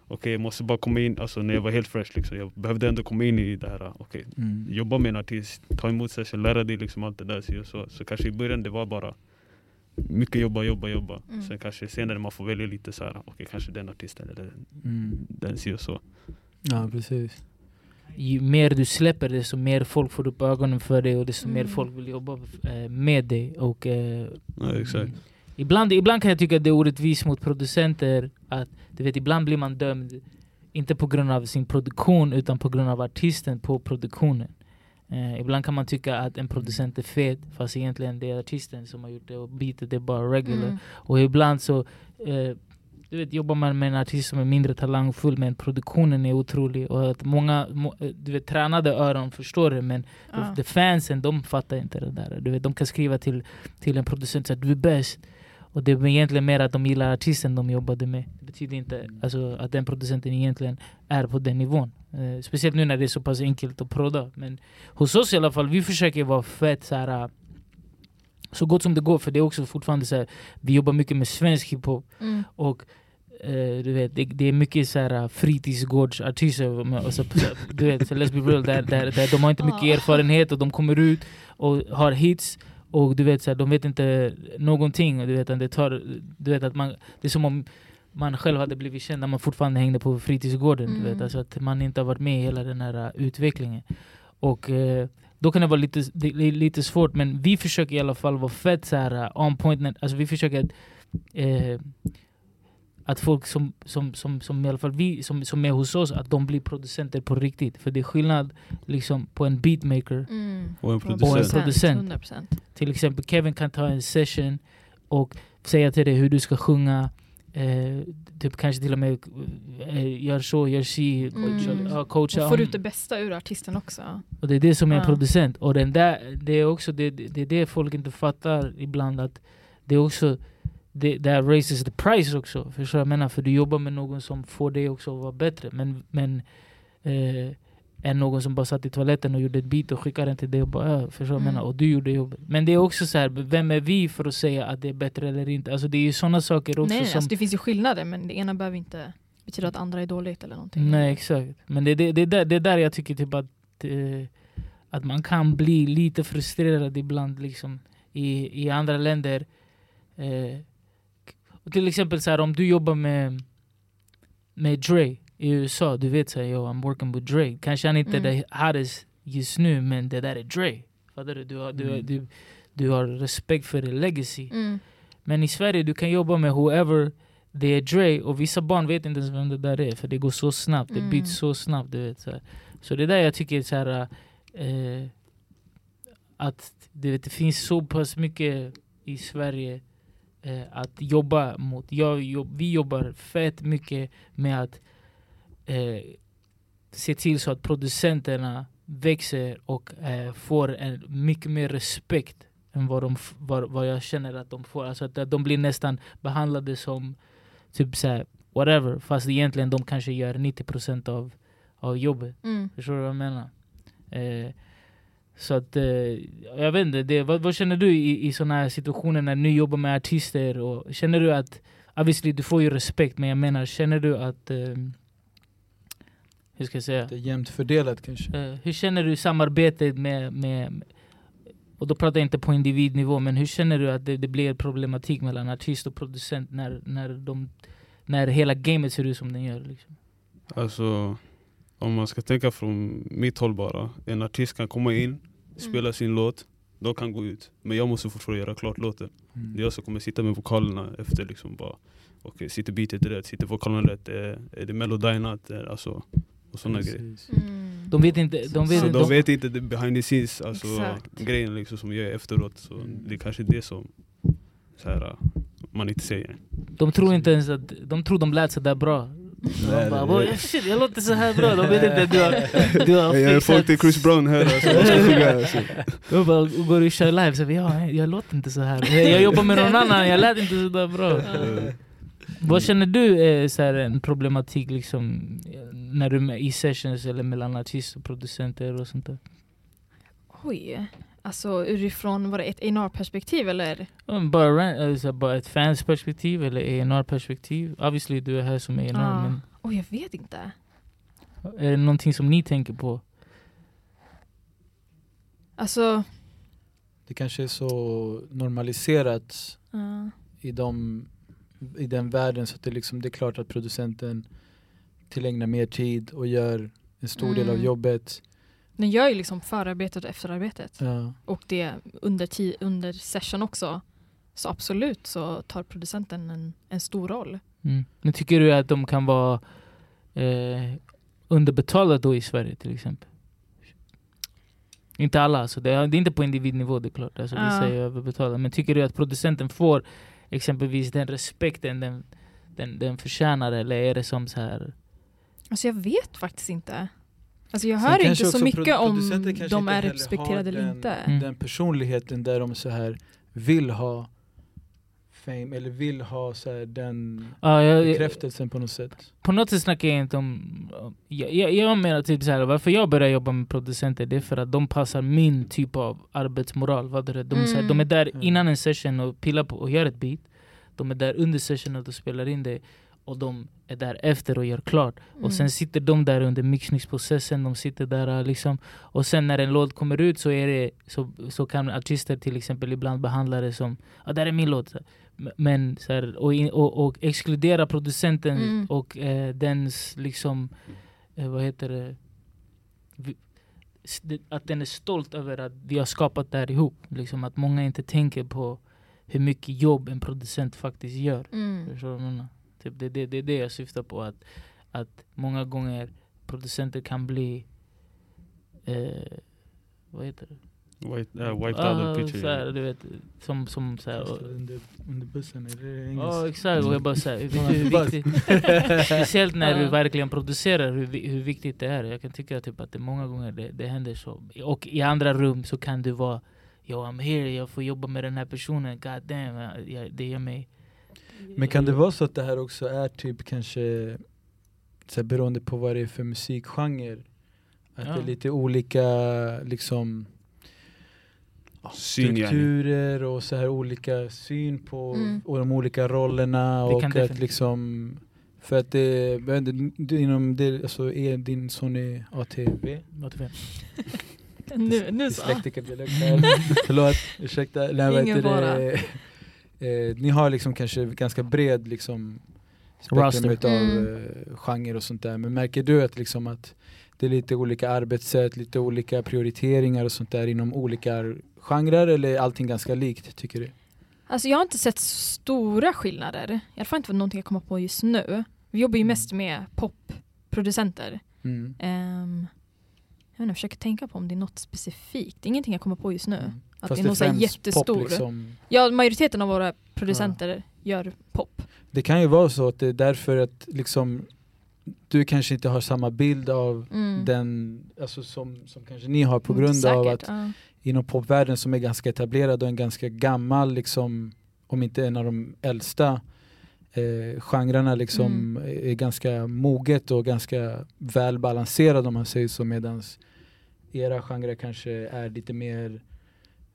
S4: okej jag måste bara komma in, alltså när jag var helt fresh liksom. Jag behövde ändå komma in i det här, äh, okej
S2: Mm.
S4: jobba med en artist, ta emot session, lära dig liksom allt det där. Så, så, så kanske i början det var bara mycket jobba, jobba, jobba.
S3: Mm.
S4: Sen kanske senare man får välja lite så här, okej kanske den artisten eller den,
S2: Mm.
S4: den si och så.
S2: Ja precis.
S1: ju mer du släpper desto mer folk får upp ögonen för dig och desto mer
S3: Mm.
S1: folk vill jobba med dig. Och, eh,
S4: Ja, exakt.
S1: Ibland, ibland kan jag tycka att det är orättvist mot producenter. Att, du vet, ibland blir man dömd, inte på grund av sin produktion utan på grund av artisten på produktionen. Eh, ibland kan man tycka att en producent är fet fast egentligen det är artisten som har gjort det och beatet är bara regular.
S3: Mm.
S1: Och ibland så eh, du vet, jobbar man med en artist som är mindre talangfull men produktionen är otrolig. Och att många må, eh, du vet, tränade öron förstår det men de fansen de fattar inte det där. Du vet, de kan skriva till, till en producent att du är bäst. Och det är egentligen mer att de gillar artisten de jobbade med. Det betyder inte alltså, att den producenten egentligen är på den nivån. Eh, speciellt nu när det är så pass enkelt att prodda. Men hos oss i alla fall, vi försöker vara fett så här, så gott som det går. För det är också fortfarande så här, vi jobbar mycket med svensk hiphop.
S3: Mm.
S1: Och eh, du vet, det, det är mycket så här, fritidsgårdsartister. men Alltså, du vet, så let's be real, där, där, där de har inte mycket erfarenhet och de kommer ut och har hits. Och du vet, så här, de vet inte någonting. Och du vet, att det, tar, du vet att man, det är som om man själv hade blivit känd när man fortfarande hängde på fritidsgården. Du vet,
S3: Mm.
S1: alltså att man inte har varit med i hela den här uh, utvecklingen. Och eh, då kan det vara lite, lite svårt men vi försöker i alla fall vara fett så här uh, on point, alltså vi försöker eh, att folk som, som, som, som i alla fall vi som, som är hos oss, att de blir producenter på riktigt. För det är skillnad liksom, på en beatmaker
S3: Mm.
S4: Och en
S1: Och en
S4: producent.
S1: producent.
S3: 100%.
S1: till exempel Kevin kan ta en session och säga till dig hur du ska sjunga. Eh, typ kanske till och med eh, gör så, gör si,
S3: Mm.
S1: ja, coacha.
S3: Och får
S1: om.
S3: ut det bästa ur artisten också.
S1: Och det är det som är en
S3: Ja.
S1: producent. Och den där, det är också det, det är det folk inte fattar ibland. att Det är också det, that raises the price också. Förstår jag menar? För du jobbar med någon som får dig också att vara bättre. Men, men eh, än någon som bara satt i toaletten och gjorde ett beat och skickade den till dig och bara äh, förstår
S3: Mm.
S1: menar? Och du gjorde jobbet. Men det är också så här, vem är vi för att säga att det är bättre eller inte? Alltså det är ju sådana saker också
S3: Nej,
S1: som...
S3: alltså det finns ju skillnader men det ena behöver inte betyda att andra är dåligt eller någonting.
S1: Nej exakt. Men det, det, det, är där, det är där jag tycker typ att, eh, att man kan bli lite frustrerad ibland liksom, i, i andra länder. Eh, och till exempel så här, om du jobbar med, med Dre i USA, du vet såhär, yo I'm working with Dre. Kanske han inte är
S3: Mm.
S1: det hottest just nu men det där är Dre. Fattar du? Du har, du,
S2: Mm.
S1: du, du har respekt för din legacy.
S3: Mm.
S1: Men i Sverige du kan jobba med whoever det är Dre och vissa barn vet inte ens vem det där är för det går så snabbt, det
S3: Mm.
S1: byts så snabbt. Du vet, så, här. så det är där jag tycker är så här, eh, att du vet, det finns så pass mycket i Sverige eh, att jobba mot. Jag, jobb, vi jobbar fett mycket med att eh, se till så att producenterna växer och eh, får en mycket mer respekt än vad, de, vad, vad jag känner att de får. Alltså att de blir nästan behandlade som typ såhär, whatever, fast egentligen de kanske gör 90% av, av jobbet.
S3: Mm.
S1: Förstår du vad jag menar? Eh, så att, eh, jag vet inte, det, vad, vad känner du i, i sådana här situationer när ni jobbar med artister? Och, känner du att, obviously du får ju respekt, men jag menar, känner du att, eh, hur ska jag säga?
S2: Det är jämnt fördelat kanske.
S1: Eh, hur känner du samarbetet med, med och då pratar jag inte på individnivå, men hur känner du att det, det blir problematik mellan artist och producent när, när, de, när hela gamet ser ut som den gör? Liksom?
S4: Alltså, om man ska tänka från mitt håll bara. En artist kan komma in, spela
S3: Mm.
S4: sin låt, de kan gå ut. Men jag måste fortfarande göra klart låten.
S2: Mm.
S4: Det är jag som kommer sitta med vokalerna efter liksom bara Okej, sitter beatet rätt? Sitter vokalen rätt? Är, är det melodinat? Är- Alltså, och sådana grejer.
S2: Precis.
S3: Mm.
S1: De vet inte, de vet,
S4: Så
S1: de,
S4: de vet inte det behind the scenes, alltså
S3: Exakt.
S4: grejen liksom som jag gör efteråt. Så
S2: Mm.
S4: det är kanske det som så här, man inte säger.
S1: de tror inte ens att, de tror de lät sådär bra.
S2: Nej,
S1: bara, "Boy, shit, jag låter så här bra, de vet inte att du har, du har
S4: Jag är folk till Chris Brown här alltså? Alltså.
S1: Jag bara går och kör live, så jag, ja, jag låter inte så här. Jag jobbar med någon annan, jag lät inte så där bra.
S4: Eh,
S1: Vad känner du är så här en problematik liksom, när du är med i sessions eller mellan artist och producenter och sånt där?
S3: Oj. Alltså utifrån, var det ett A&R-perspektiv eller?
S1: Bara, ran- alltså, bara ett fans perspektiv eller A&R perspektiv Obviously du är här som A&R
S3: Ja.
S1: men
S3: Oj, jag vet inte.
S1: är det någonting som ni tänker på?
S3: Alltså,
S2: Det kanske är så normaliserat
S3: uh,
S2: i, de, i den världen så att det, liksom, det är klart att producenten tillägnar mer tid och gör en stor del av
S3: Mm.
S2: jobbet.
S3: Den gör ju liksom förarbetet och efterarbetet.
S2: Ja.
S3: Och det under, ti- under session också. Så absolut så tar producenten en, en stor roll.
S1: Mm. Men tycker du att de kan vara eh, underbetalda då i Sverige till exempel? Inte alla, alltså. det, är, det är inte på individnivå det är klart. Alltså,
S3: Ja.
S1: Vissa är överbetalda. Men tycker du att producenten får exempelvis den respekten den, den, den förtjänar eller är det som så här
S3: Alltså jag vet faktiskt inte. Alltså jag hör inte så mycket om de är respekterade eller
S2: den-
S3: inte.
S1: Mm.
S2: Den personligheten där de så här vill ha fame eller vill ha så här den
S1: Ja, jag,
S2: bekräftelsen på något sätt.
S1: på något sätt snackar jag inte om... Jag, jag, jag menar typ så här, varför jag börjar jobba med producenter det är för att de passar min typ av arbetsmoral. Vad är det? De, är så här,
S3: Mm.
S1: de är där
S2: Mm.
S1: innan en session och pillar på och gör ett beat. De är där under sessionen och spelar in det. Och de är där efter och gör klart.
S3: Mm.
S1: Och sen sitter de där under mixningsprocessen, de sitter där liksom. Och sen när en låt kommer ut så, är det, så, så kan artister till exempel ibland behandla det som ja, där är min låt. Men, så här, och, och, och exkludera producenten
S3: Mm.
S1: och eh, dens liksom, eh, vad heter det- att den är stolt över att vi har skapat det här ihop. Liksom att många inte tänker på hur mycket jobb en producent faktiskt gör.
S3: Mm.
S1: Förstår du vad jag menar? Typ det är det, det, det jag syftar på. Att, att många gånger producenter kan bli... Eh, vad heter det?
S4: White, uh, wiped
S1: Ah,
S4: out the picture.
S1: så här, du vet, som, som så här,
S2: Kastade under, under bussen, är det
S1: Ja
S2: engelskt?
S1: exakt, och jag bara såhär, vet du
S2: Många
S1: hur viktigt Speciellt när du
S3: Ja.
S1: verkligen producerar, hur, hur viktigt det är Jag kan tycka typ att det många gånger det, det händer så Och i andra rum så kan du vara Yo I'm here, jag får jobba med den här personen, god damn jag, jag, Det gör mig
S2: Men kan det vara så att det här också är typ kanske så här, beroende på vad det är för musikgenre? Att
S1: Ja.
S2: det är lite olika liksom strukturer och så här olika syn på
S3: Mm.
S2: och de olika rollerna
S1: Det
S2: och
S1: kan
S2: att
S1: definitivt-
S2: liksom för att det, det, inom det, alltså är din Sony ATV?
S1: Vad typ-
S3: Nu, nu så.
S2: Dyslektikerdialekt här. Förlåt, ursäkta. Nej,
S3: Ingen fara.
S2: Eh, ni har liksom kanske ganska bred liksom spektrum utav
S3: Mm.
S2: eh, genre och sånt där. Men märker du att liksom att det är lite olika arbetssätt, lite olika prioriteringar och sånt där inom olika genrer eller är allting ganska likt tycker du?
S3: Alltså jag har inte sett stora skillnader. I alla fall inte någonting jag kommer på just nu. Vi jobbar ju
S2: Mm.
S3: mest med popproducenter.
S2: Mm.
S3: Um, jag, inte, jag försöker tänka på om det är något specifikt. Ingenting jag kommer på just nu.
S2: Mm.
S3: Att
S2: Fast
S3: det är någon så jättestor.
S2: Liksom.
S3: Ja, majoriteten av våra producenter gör pop.
S2: Det kan ju vara så att det är därför att liksom du kanske inte har samma bild av
S3: Mm.
S2: den, alltså som, som kanske ni har på
S3: Mm,
S2: grund av
S3: säkert,
S2: att
S3: ja.
S2: inom popvärlden som är ganska etablerad och en ganska gammal, liksom, om inte en av de äldsta eh, genrerna liksom är ganska moget och ganska välbalanserad om man säger så medans era genrer kanske är lite mer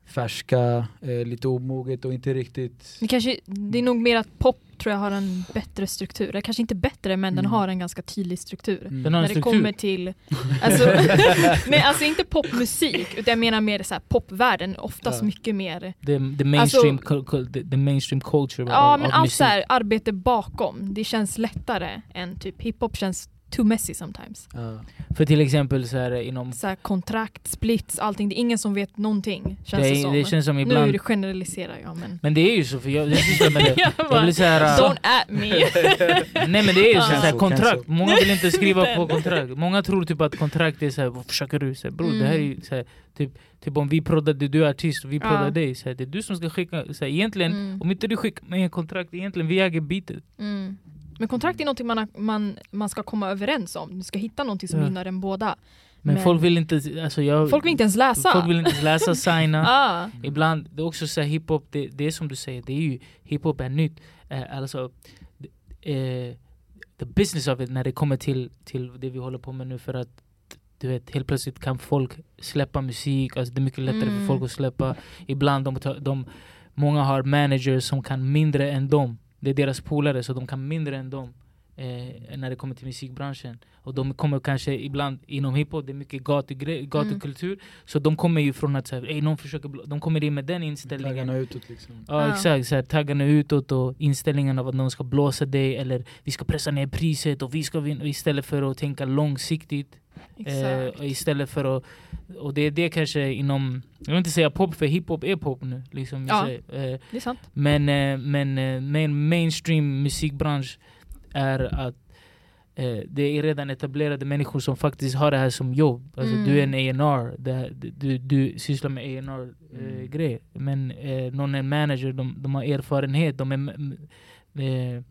S2: färska, eh, lite omoget och inte riktigt
S3: Det, kanske, det är nog mer att pop tror jag har en bättre struktur. Eller kanske inte bättre men den
S2: Mm.
S3: har en ganska tydlig struktur.
S2: Mm.
S1: Den har en
S3: När det
S1: struktur.
S3: kommer till, alltså, nej alltså inte popmusik utan jag menar mer så här, popvärlden, oftast
S2: Ja.
S3: mycket mer
S1: the, the, mainstream,
S3: Alltså-
S1: the, the mainstream culture
S3: Ja
S1: av,
S3: men allt
S1: musik.
S3: så här, arbete bakom, det känns lättare än typ hiphop känns too messy sometimes.
S2: Ja.
S1: För till exempel så här, inom
S3: Så här, kontrakt, splits, allting, det är ingen som vet någonting känns det,
S1: det,
S3: som.
S1: det känns som
S3: Nu
S1: ibland
S3: generaliserar jag men...
S1: Men det är ju så för jag, jag med det
S3: jag
S1: Jag blir så här, äh,
S3: Don't at me!
S1: Nej men det är ju så
S3: Ja.
S1: här, kontrakt, många vill inte skriva på kontrakt Många tror typ att kontrakt är såhär, vad försöker du? Så här, bror det här är
S3: Mm.
S1: ju så här, typ, typ om vi proddade, du är artist och vi
S3: Ja.
S1: proddar dig så här, Det är du som ska skicka, så här, egentligen
S3: Mm.
S1: Om inte du skickar med en kontrakt, egentligen vi äger bitet
S3: Mm. Men kontrakt är någonting man, man, man ska komma överens om, du ska hitta någonting som
S1: Ja.
S3: gynnar en båda.
S1: Men,
S3: Men-
S1: folk vill inte, alltså jag
S3: Folk vill inte ens läsa!
S1: Folk vill inte ens läsa, signa
S3: ah.
S1: Ibland, det är också så här, hiphop, det, det är som du säger, det är ju hiphop är nytt. Eh, alltså, eh, the business of it när det kommer till, till det vi håller på med nu för att du vet, helt plötsligt kan folk släppa musik, alltså det är mycket lättare för
S3: Mm.
S1: folk att släppa. Ibland de, de, många har managers som kan mindre än dem. Det är deras polare så de kan mindre än dem. Eh, när det kommer till musikbranschen. Och de kommer kanske ibland inom hiphop, det är mycket gatugre- gatukultur. Så de kommer ju från att så här, "Ey, någon försöker, bl-" de kommer in med den inställningen.
S2: Taggarna utåt liksom.
S1: Ja
S3: Ja.
S1: exakt, så här, taggarna utåt och inställningen av att någon ska blåsa dig eller vi ska pressa ner priset och vi ska vinna istället för att tänka långsiktigt. Eh, istället för att, och det är det kanske inom, jag vill inte säga pop för hiphop är pop nu. Liksom,
S3: Ja.
S1: Eh,
S3: Det är sant.
S1: men eh, men eh, main, mainstream musikbransch är att eh, det är redan etablerade människor som faktiskt har det här som jobb. Alltså,
S3: Mm.
S1: Du är en A&R, det här- du, du sysslar med A&R eh,
S2: Mm.
S1: Men eh, någon är manager, de, de har erfarenhet, de är, eh,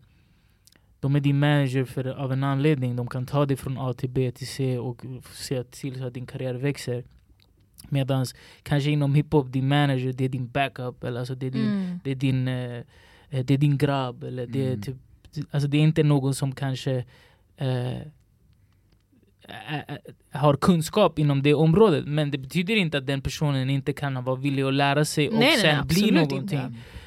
S1: de är din manager för, av en anledning. De kan ta dig från A till B till C och se till så att din karriär växer. Medan kanske inom hiphop, din manager det är din backup, eller alltså det är din
S3: Mm.
S1: det är din, eh, eh, det är din grabb eller det är
S2: Mm.
S1: typ Alltså det är inte någon som kanske eh, har kunskap inom det området men det betyder inte att den personen inte kan vara villig att lära sig och
S3: Nej,
S1: sen
S3: nej,
S1: bli någonting.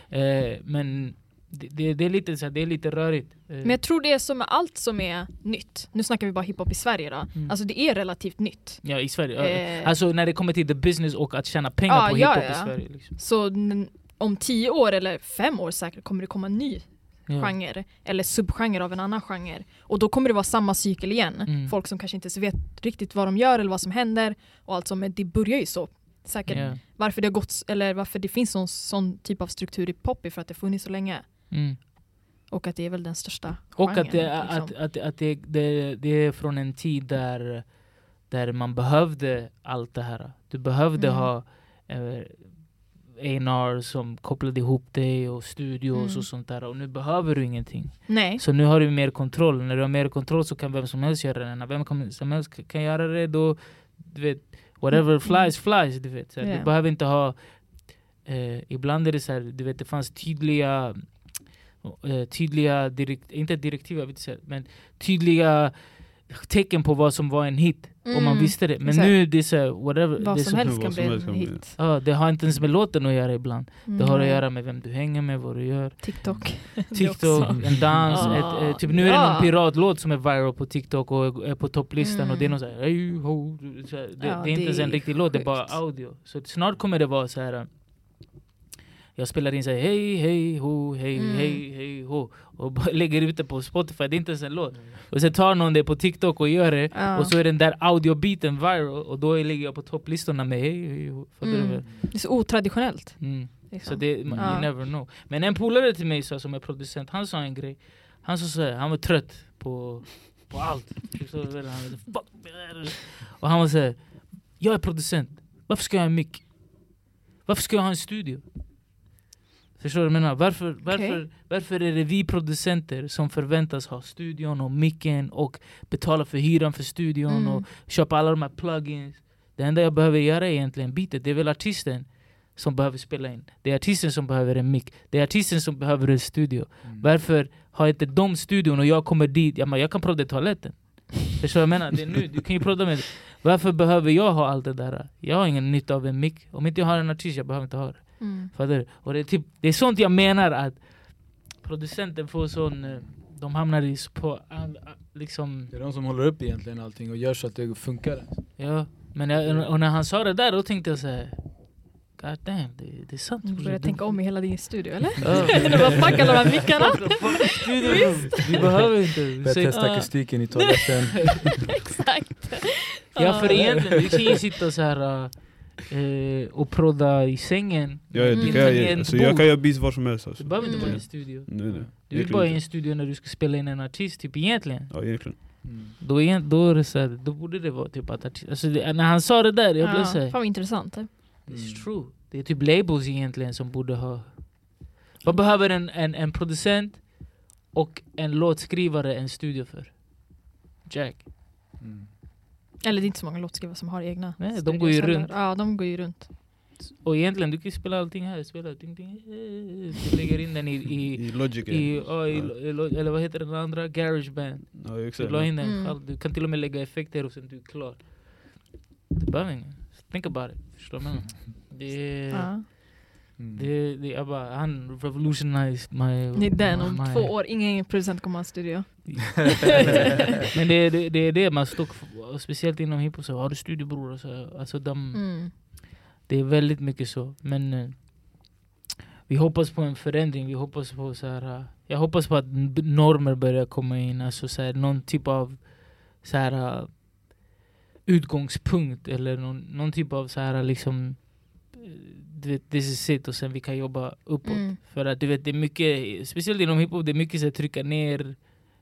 S1: Eh, men det, det, det, är lite, så här, det är lite rörigt. Eh,
S3: Men jag tror det är som med allt som är nytt. Nu snackar vi bara hiphop i Sverige då.
S1: Mm.
S3: Alltså det är relativt nytt.
S1: ja, i Sverige.
S3: Eh,
S1: Alltså när det kommer till the business och att tjäna pengar
S3: Ja,
S1: på
S3: ja,
S1: hiphop i
S3: ja.
S1: Sverige. Liksom.
S3: Så om tio år eller fem år säkert kommer det komma ny
S1: Ja.
S3: genre eller subgenre av en annan genre. Och då kommer det vara samma cykel igen.
S1: Mm.
S3: Folk som kanske inte vet riktigt vad de gör eller vad som händer och allt men det börjar ju så. Säkert
S1: Ja.
S3: varför det har gått, eller varför det finns sån, sån typ av struktur i pop är för att det funnits så länge.
S1: Mm.
S3: Och att det är väl den största
S1: Och
S3: genren.
S1: att, det,
S3: liksom.
S1: att, att, att det, det, det är från en tid där, där man behövde allt det här. Du behövde
S3: Mm.
S1: ha eh, A&R som kopplade ihop dig och studios
S3: Mm.
S1: och sånt där. Och nu behöver du ingenting.
S3: Nej.
S1: Så nu har du mer kontroll. När du har mer kontroll så kan vem som helst göra det. När vem som helst kan- göra det då, du vet, whatever
S3: Mm.
S1: flies flies. Du, vet. Så
S3: Ja.
S1: du behöver inte ha, eh, ibland är det så här, du vet det fanns tydliga, eh, tydliga direkt, inte direktiv, jag vet inte, men tydliga tecken på vad som var en hit. Om man
S3: Mm,
S1: visste det. Men
S3: exakt.
S1: nu det är så whatever.
S3: Vad
S1: det är
S3: som helst kan
S4: som
S3: bli
S4: helst
S3: en
S4: kan bli.
S3: hit.
S1: Ja, det har inte ens med låten att göra ibland. Det har att göra med vem du hänger med, vad du gör.
S3: TikTok.
S1: TikTok, en dans,
S3: Ah,
S1: ett, eh, typ nu är det någon piratlåt som är viral på TikTok och är på topplistan
S3: Mm.
S1: och det är någon hey, ho, så här, det,
S3: Ja,
S1: det är inte ens en riktig låt, det är bara audio. Så snart kommer det vara så här. Jag spelar in såhär hej hej ho, hej
S3: Mm.
S1: hej hej ho och lägger ut det på Spotify, det är inte ens en låt. Och sen tar någon det på TikTok och gör det
S3: Ja.
S1: och så är den där audiobiten viral och då ligger jag på topplistorna med hej hej ho.
S3: Mm. Det är så otraditionellt.
S1: Mm.
S3: Liksom.
S1: Så det, man,
S3: Ja.
S1: you never know. Men en polare till mig sa, som är producent, han sa en grej. Han sa såhär, han var trött på, på allt. Så, och han var såhär, jag är producent, varför ska jag ha en mick? Varför ska jag ha en studio? Förstår du vad jag menar? Varför, varför, varför är det vi producenter som förväntas ha studion och micken och betala för hyran för studion
S3: Mm.
S1: och köpa alla de här plugins? Det enda jag behöver göra är egentligen beatet, det är väl artisten som behöver spela in. Det är artisten som behöver en mick. Det är artisten som behöver en studio.
S2: Mm.
S1: Varför har inte de studion och jag kommer dit? Jag, bara, jag kan prodda i toaletten. Förstår du vad jag menar? Det är nu, du kan ju prodda med Varför behöver jag ha allt det där? Jag har ingen nytta av en mick. Om inte jag har en artist, jag behöver inte ha det.
S3: Mm.
S1: Fattar? Och det, är typ, det är sånt jag menar att producenten får sån... eh, De hamnar i på... all- Liksom,
S2: Det är de som håller upp egentligen allting och gör så att det funkar.
S1: ja. Men jag, och när han sa det där, då tänkte jag så här. God damn, det, det är sant.
S3: Du börjar tänka om i hela din studio eller? Du bara fuck alla de här mickarna.
S1: Vi behöver inte.
S2: Börja testa
S1: ah.
S2: akustiken i toaletten.
S3: Exakt.
S1: Ja för egentligen, du kan ju sitta så här eh, och prodda i sängen.
S4: Ja, ja,
S3: Mm.
S4: det kan jag,
S1: en
S4: alltså, jag kan göra beats var som helst alltså.
S1: Du behöver inte vara i en
S3: Mm.
S1: studio.
S4: Nej, nej.
S1: Du är
S4: Egentligen
S1: bara i en studio när du ska spela in en artist, typ egentligen.
S4: Ja egentligen.
S2: Mm.
S1: Då, är, då, är det så här, då borde det vara typ att artist, alltså det, När han sa det där, jag blev
S3: Ja,
S1: såhär,
S3: fan vad intressant.
S1: it's true. Det är typ labels egentligen som borde ha... Vad behöver en, en, en producent och en låtskrivare en studio för? Jack.
S2: Mm.
S3: Eller det är inte så många låtskrivare som har egna
S1: Nej, de går ju runt.
S3: Ja, de går ju runt.
S1: Och egentligen, du kan ju spela allting här. Spela ding, ding, eh, Du lägger in den i, i,
S4: I Logic.
S1: i, ja, i,
S4: Ja.
S1: eller vad heter den andra? Garageband.
S4: Ja
S1: Du
S4: exakt.
S1: la in den
S3: Mm.
S1: själv. Du kan till och med lägga effekter och sen du är klar. Du behöver ingen. Think about it. Förstår du? Det är...
S3: Ja.
S2: Mm.
S1: Det, det är bara, han revolutionized my...
S3: Det är den, om
S1: my-
S3: två år, ingen producent kommer ha en studio.
S1: Men det, är- det, det är det man för, speciellt inom hiphop, så har du studiobror och så, alltså de,
S3: Mm.
S1: det är väldigt mycket så. Men eh, vi hoppas på en förändring, vi hoppas på så här, eh, jag hoppas på att normer börjar komma in, alltså så här, någon typ av så här, eh, utgångspunkt eller någon, någon typ av så här liksom du vet, this is it och sen vi kan jobba uppåt.
S3: Mm.
S1: För att du vet, det är mycket, speciellt inom hiphop, det är mycket så att trycka ner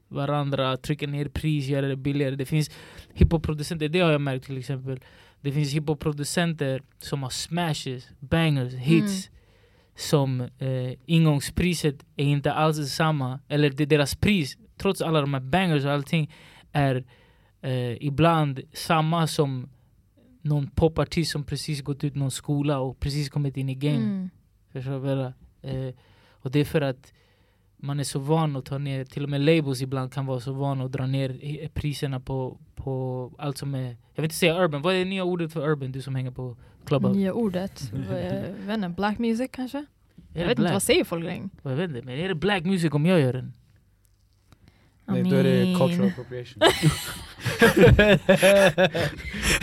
S1: varandra, trycka ner pris, göra det billigare. Det finns hiphop-producenter, det har jag märkt till exempel. Det finns hiphop-producenter som har smashes, bangers, hits. Som eh, ingångspriset är inte alls detsamma, eller det, deras pris, trots alla de här bangers och allting, är eh, ibland samma som någon popartist som precis gått ut någon skola och precis kommit in i game.
S3: Mm.
S1: Förstår eh, Och det är för att man är så van att ta ner, till och med labels ibland kan vara så van att dra ner i- priserna på, på allt som är, jag vill inte säga urban, vad är det nya ordet för urban du som hänger på Clubhouse?
S3: Nya ordet. Eh, inte, black music kanske? Jag vet inte,
S1: black?
S3: vad säger folk längre?
S1: Jag vet inte, men är det black music om jag gör den?
S2: Nej, då är det cultural appropriation.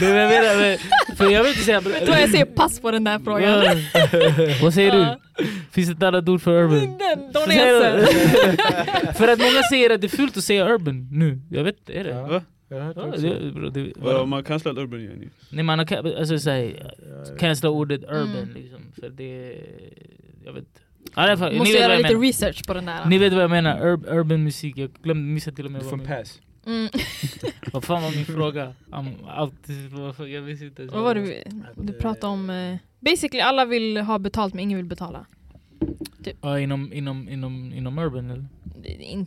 S1: men jag menar, men, för jag vill inte säga...
S3: Då jag säger pass på den där frågan.
S1: Vad säger du? Finns det ett annat ord för urban?
S3: Den,
S1: för att många säger att det är fult att säga urban nu. Jag vet, är det?
S2: Ja.
S1: Ja,
S2: också.
S1: det, bro, det,
S4: Vadå, man cancelat urban igen?
S1: Nej man har alltså, såhär, cancella ordet urban
S3: Mm.
S1: liksom. För det... Jag vet Ja, ni,
S3: måste göra
S1: jag
S3: lite
S1: menar.
S3: research på den där.
S1: ni vet vad jag menar, Ur, urban musik. Jag glömde missa till och med
S2: Du får pass.
S3: Mm.
S1: Vad fan var min fråga? Alltid, jag visste inte.
S3: Vad var det du pratade om? eh, Basically alla vill ha betalt men ingen vill betala.
S1: Ja, inom, inom, inom, inom urban eller?
S3: In-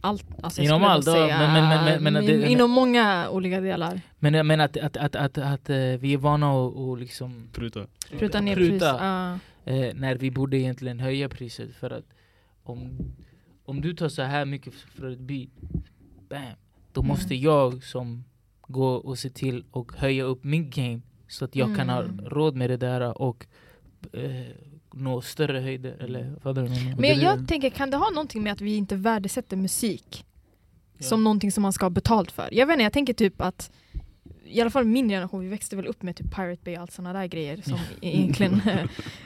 S3: Allt, alltså
S1: Inom allt,
S3: säga,
S1: men- men- men- men- men
S3: in-
S1: det-
S3: inom många olika delar.
S1: Men jag menar att, att, att, att, att, eh, vi är vana att att liksom
S4: Pruta.
S3: Pruta ner pris.
S1: Pruta. Eh, när vi borde egentligen höja priset för att om, om du tar så här mycket för ett beat, bam, då
S3: Mm.
S1: måste jag som gå och se till och höja upp min game så att jag kan ha
S3: Mm.
S1: råd med det där och eh, nå större höjder eller vad du menar.
S3: Men jag, jag tänker, kan det ha någonting med att vi inte värdesätter musik
S1: Ja.
S3: som någonting som man ska ha betalt för? Jag vet inte, jag tänker typ att i alla fall min generation, vi växte väl upp med typ Pirate Bay och allt sådana där grejer som egentligen...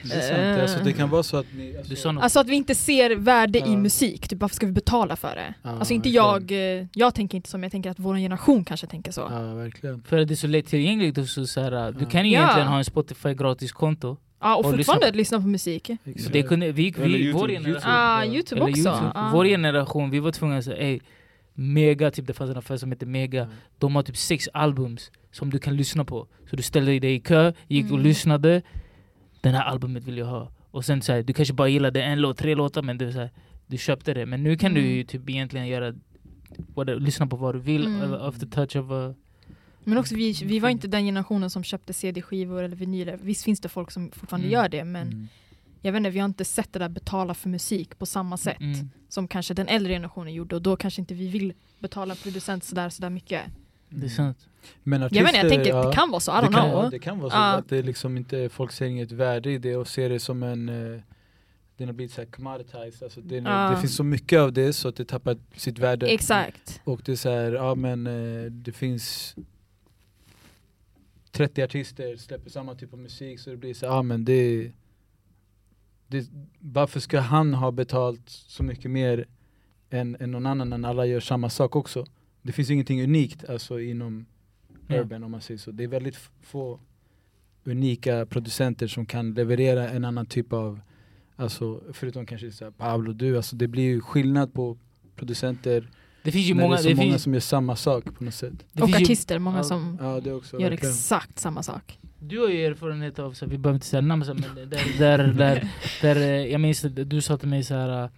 S2: Det är sant. Alltså, det kan vara så att ni... Alltså,
S1: Du
S3: alltså att vi inte ser värde i
S2: Ja.
S3: musik, typ varför ska vi betala för det?
S2: Ja,
S3: alltså inte
S2: verkligen.
S3: jag, eh, jag tänker inte så men jag tänker att vår generation kanske tänker så.
S2: Ja, verkligen.
S1: För att det är så lättillgängligt och så, så här, du
S2: Ja.
S1: kan ju egentligen ha en Spotify gratis konto.
S3: Ja, och,
S1: Och
S3: fortfarande
S1: lyssna
S3: lyssna på musik.
S1: Så det kunde, vi,
S4: Eller
S1: vi,
S4: YouTube,
S1: vår
S4: YouTube.
S1: generation,
S3: Ah,
S2: Ja.
S3: Youtube
S1: eller
S3: också.
S1: YouTube,
S3: Ah.
S1: vår generation, vi var tvungna att säga ey, Mega, typ det fanns en affär som heter Mega,
S2: Mm.
S1: de har typ sex albums som du kan lyssna på. Så du ställde dig i kö, gick och
S3: Mm.
S1: lyssnade, den här albumet vill jag ha. Och sen så här, du kanske bara gillade en låt, tre låtar men du, så här, du köpte det. Men nu kan du ju
S3: Mm.
S1: typ egentligen göra, what, lyssna på vad du vill,
S3: Mm.
S1: of the touch of a...
S3: Men också vi, vi var inte den generationen som köpte CD-skivor eller vinyler. Visst finns det folk som fortfarande
S1: Mm.
S3: gör det men
S2: Mm.
S3: Jag vet inte, vi har inte sett det där betala för musik på samma sätt
S1: Mm.
S3: som kanske den äldre generationen gjorde och då kanske inte vi vill betala en producent sådär, sådär mycket.
S1: Det är sant.
S2: Men
S3: Jag vet inte, jag
S2: artister,
S3: tänker
S2: ja,
S3: det kan vara så, I
S2: det
S3: don't
S2: kan,
S3: know.
S2: ja, det kan vara så
S3: Ja.
S2: att det liksom inte, folk ser inget värde i det och ser det som en eh, den har blivit så här commoditized, alltså det,
S3: Ja.
S2: det finns så mycket av det så att det tappar sitt värde.
S3: Exakt.
S2: Och det är så här, ja men eh, det finns 30 artister släpper samma typ av musik så det blir så ja men det, det Varför ska han ha betalt så mycket mer än, än någon annan när alla gör samma sak också? Det finns ingenting unikt alltså inom
S1: Ja.
S2: urban om man säger så. Det är väldigt få unika producenter som kan leverera en annan typ av Alltså förutom kanske så Pablo du, alltså det blir ju skillnad på producenter
S1: Det finns ju många,
S2: det är så
S1: det
S2: många
S1: finns,
S2: som gör samma sak på något sätt.
S1: det
S3: Och
S1: finns ju-
S3: artister, många som
S2: Ja det också,
S3: gör
S2: verkligen.
S3: exakt samma sak.
S1: Du har ju erfarenhet av, så vi behöver inte säga namn, så, men där, där, där, där, eh, jag minns att du sa till mig så här.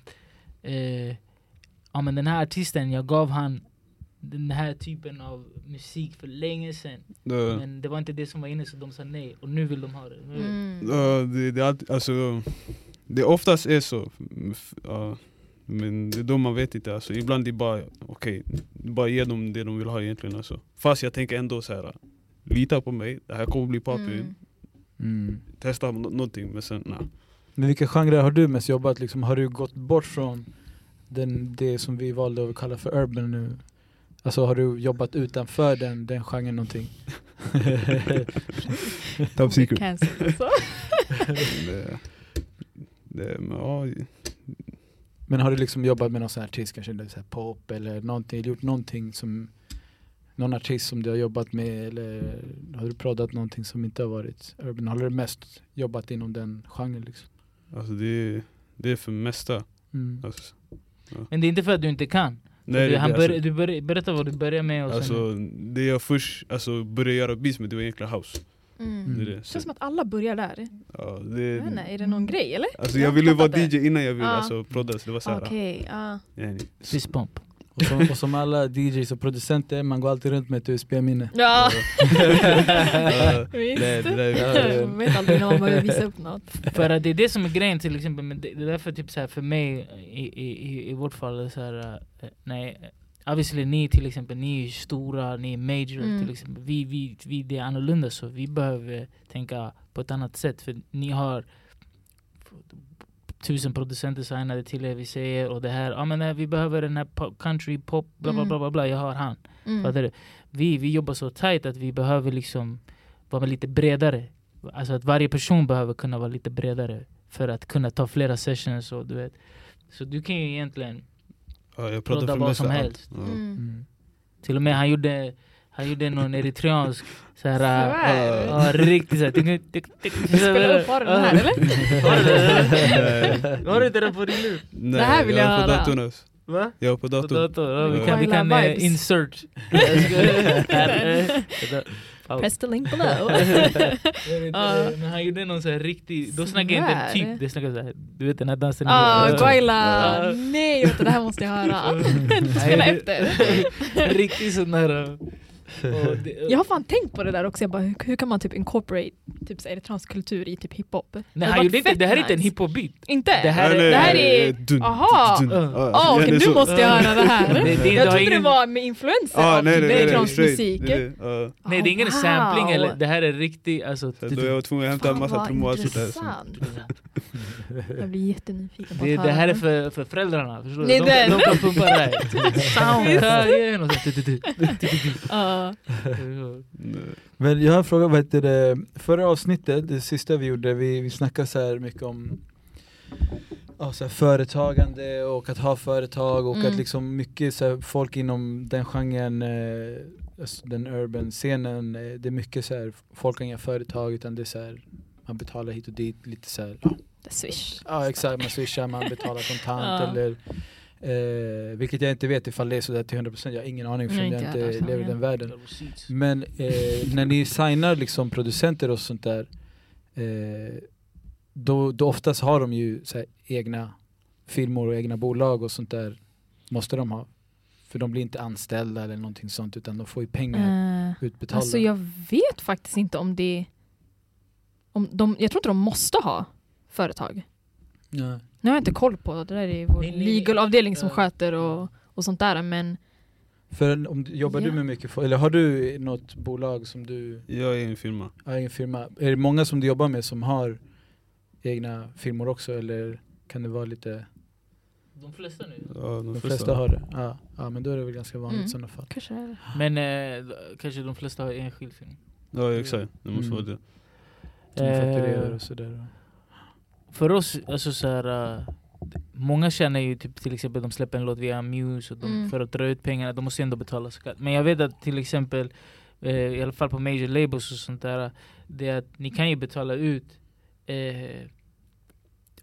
S1: Eh, ja men den här artisten, jag gav han den här typen av musik för länge sedan.
S4: Det,
S1: Men det var inte det som var inne så de sa nej, och nu vill de ha det. Nu-
S3: Mm.
S4: Ja, det, det, alltså, det oftast är så. Ja, men det är då man vet inte. Alltså, ibland är det bara okej, bara ge dem det de vill ha egentligen. Alltså. Fast jag tänker ändå så här. lita på mig, det här kommer bli poppy.
S3: Mm.
S2: Mm.
S4: Testa nå- någonting men sen nej.
S2: Men vilka genrer har du mest jobbat liksom? Har du gått bort från den, det som vi valde att kalla för urban nu? Alltså har du jobbat utanför den, den genren någonting?
S4: Top secret.
S3: Cancel, alltså.
S4: det, det, men, ja,
S2: Men har du liksom jobbat med någon sån här artist, kanske eller så här pop eller någonting, gjort någonting som någon artist som du har jobbat med eller har du proddat någonting som inte har varit urban? Har du mest jobbat inom den genren liksom?
S4: alltså, det, det är för mesta.
S2: Mm.
S4: Alltså,
S1: Men det är inte för att du inte kan.
S4: nej,
S1: du,
S4: det,
S1: han
S4: alltså,
S1: börj, du börj, berätta vad du började med och sen...
S4: alltså, det jag först alltså, började göra beats med det var egentligen house.
S3: Mm.
S4: Det är
S3: Det
S4: det.
S3: känns som att alla börjar där.
S4: ja,
S3: Jag
S4: det,
S3: vet inte, är det någon grej eller?
S4: Alltså
S3: Jag
S4: jag ville vara
S3: det.
S4: DJ innan jag ville
S3: Ja.
S4: alltså, prodda, så det var såhär,
S3: Okej, ja.
S4: yani.
S1: Fist bump.
S2: Och, som, och som alla DJs och producenter, man går alltid runt med ett USB-minne.
S3: Ja,
S4: Ja,
S3: visst.
S4: det, det där,
S3: Man vet aldrig när man börjar visa upp något.
S1: För att det är det som är grejen till exempel, men det, det är därför typ så här, för mig i, i, i, i vårt fall, är så här, eh, nej, obviously ni till exempel, ni är stora, ni är major
S3: Mm.
S1: till exempel. Vi, vi, vi, det är annorlunda så vi behöver tänka på ett annat sätt för ni har tusen producenter signade till er, vi säger och det här, ja men eh, vi behöver den här pop, country, pop, bla bla
S3: Mm.
S1: bla bla, bla jag har han.
S3: Mm.
S1: Vi, vi jobbar så tight att vi behöver liksom vara lite bredare. Alltså att varje person behöver kunna vara lite bredare. för att kunna ta flera sessions och du vet. Så du kan ju egentligen,
S4: Ja, jag
S1: Prodda vad som helst.
S4: Ja.
S3: Mm.
S2: Mm.
S1: till och med han gjorde han gjorde någon eritreansk såhär,
S3: Svär.
S1: ja riktigt såhär.
S3: Spela upp, har du den här eller?
S1: Har du. Har inte den på din lur?
S4: Nej,
S3: Det här vill jag
S4: på
S3: höra.
S4: datorn alltså.
S1: Va?
S4: Jag är på
S1: På
S4: datorn.
S1: dator? Ja, vi kan, vi kan
S3: Willa
S1: eh, insert.
S3: Press the link below.
S1: Men han gjorde någon sån här riktig, då snackar jag inte typ, det snackar så här, du vet den här dansen
S3: Ah,
S1: Ja.
S3: Guayla!
S1: Ja.
S3: Nej, vet du, det här måste jag höra.
S1: Nej,
S3: Spela
S1: det-
S3: efter.
S1: Riktigt sån där och det,
S3: Jag har fan tänkt på det där också, jag bara, hur, hur kan man typ incorporate typ så eritreansk kultur i typ hiphop?
S1: Nej
S3: Det
S1: han gjorde inte, det här är inte en hiphop-beat
S3: Inte?
S1: Det här är-
S3: det här
S4: nej,
S3: är-
S4: dun,
S3: Aha.
S4: dun, dun.
S1: Ja.
S4: Ja,
S3: Ah, okej, nu måste jag höra det här.
S1: Det- det- det
S3: jag trodde det var med influenser
S4: Ah,
S3: av
S4: nej,
S3: eritreansk musik.
S4: Det är det. Ja.
S1: Nej det är ingen sampling eller, det här är riktigt alltså
S4: Då jag var tvungen att hämta en massa trummor.
S3: Jag blir jättenyfiken på
S1: det, det här är för, för föräldrarna, förstår du?
S3: Nej,
S1: De,
S3: det-
S1: de kan pumpa det här Sound,
S3: Ja.
S2: Men jag har en fråga, vad heter det, förra avsnittet, det sista vi gjorde, vi, vi snackade så här mycket om ja, så företagande och att ha företag och
S3: Mm.
S2: att liksom mycket så här, folk inom den genren, eh, den urban scenen, eh, det är mycket så här, folk har inga företag utan det är så här, man betalar hit och dit lite så här, ja,
S3: Swish.
S2: ja exakt, man swishar, man betalar kontant
S3: Ja.
S2: eller Eh, vilket jag inte vet ifall det är sådär till 100% jag har ingen aning
S3: Nej,
S2: eftersom jag
S3: inte jag
S2: inte lever i den världen men eh, när ni signar liksom producenter och sånt där eh, då, då oftast har de ju så här, egna firmor och egna bolag och sånt där måste de ha. För de blir inte anställda eller någonting sånt utan de får ju pengar
S3: Eh,
S2: utbetalda.
S3: alltså jag vet faktiskt inte om det... Om de, jag tror inte de måste ha företag.
S2: ja.
S3: Nu har jag inte koll på det, det där är vår
S1: Nej, nej, nej.
S3: legal-avdelning som
S1: Ja.
S3: sköter och, och sånt där men
S2: För om, jobbar du
S3: Ja.
S2: med mycket, fo- eller har du något bolag som du,
S4: Jag är en firma.
S2: har egen firma? Är det många som du jobbar med som har egna firmor också eller kan det vara lite,
S1: De flesta nu
S4: Ja, de,
S2: de
S4: flesta.
S2: flesta har det? Ja, ja men då är det väl ganska vanligt
S3: Mm.
S2: i sådana fall.
S3: kanske är det.
S1: Men eh, kanske de flesta har enskild film
S4: Ja exakt, det måste
S2: Mm.
S4: vara det.
S2: Som fakturerar
S1: Eh,
S2: och sådär.
S1: För oss, alltså så här, äh, Många känner ju typ till exempel de släpper en låt via Muse och de,
S3: Mm.
S1: för att dra ut pengarna, de måste ändå betala skatt. Men jag vet att till exempel, eh, i alla fall på major labels och sånt där, det är att ni kan ju betala ut eh,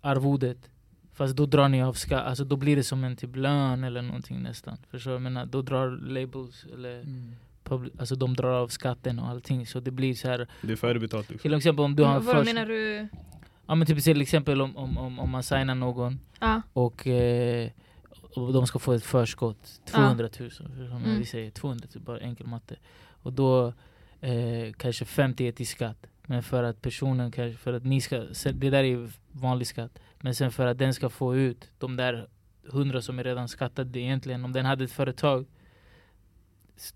S1: arvodet Fast då drar ni av skatt, alltså då blir det som en typ lön eller någonting nästan. Förstår du? Jag menar, då drar labels, eller
S2: Mm.
S1: publi- alltså de drar av skatten och allting. Så det blir så här.
S4: Det är färdigbetalt liksom.
S1: till exempel om du har
S3: Vad
S1: först-
S3: menar du?
S1: Ja men typ till exempel om, om, om, om man signar någon
S3: Ja.
S1: och, eh, och de ska få ett förskott, 200 000, som
S3: Mm.
S1: vi säger 200 000, bara enkel matte. Och då eh, kanske 50 är till skatt. Men för att personen kanske, för att ni ska, det där är vanlig skatt. Men sen för att den ska få ut de där 100 som är redan skattade egentligen, om den hade ett företag s-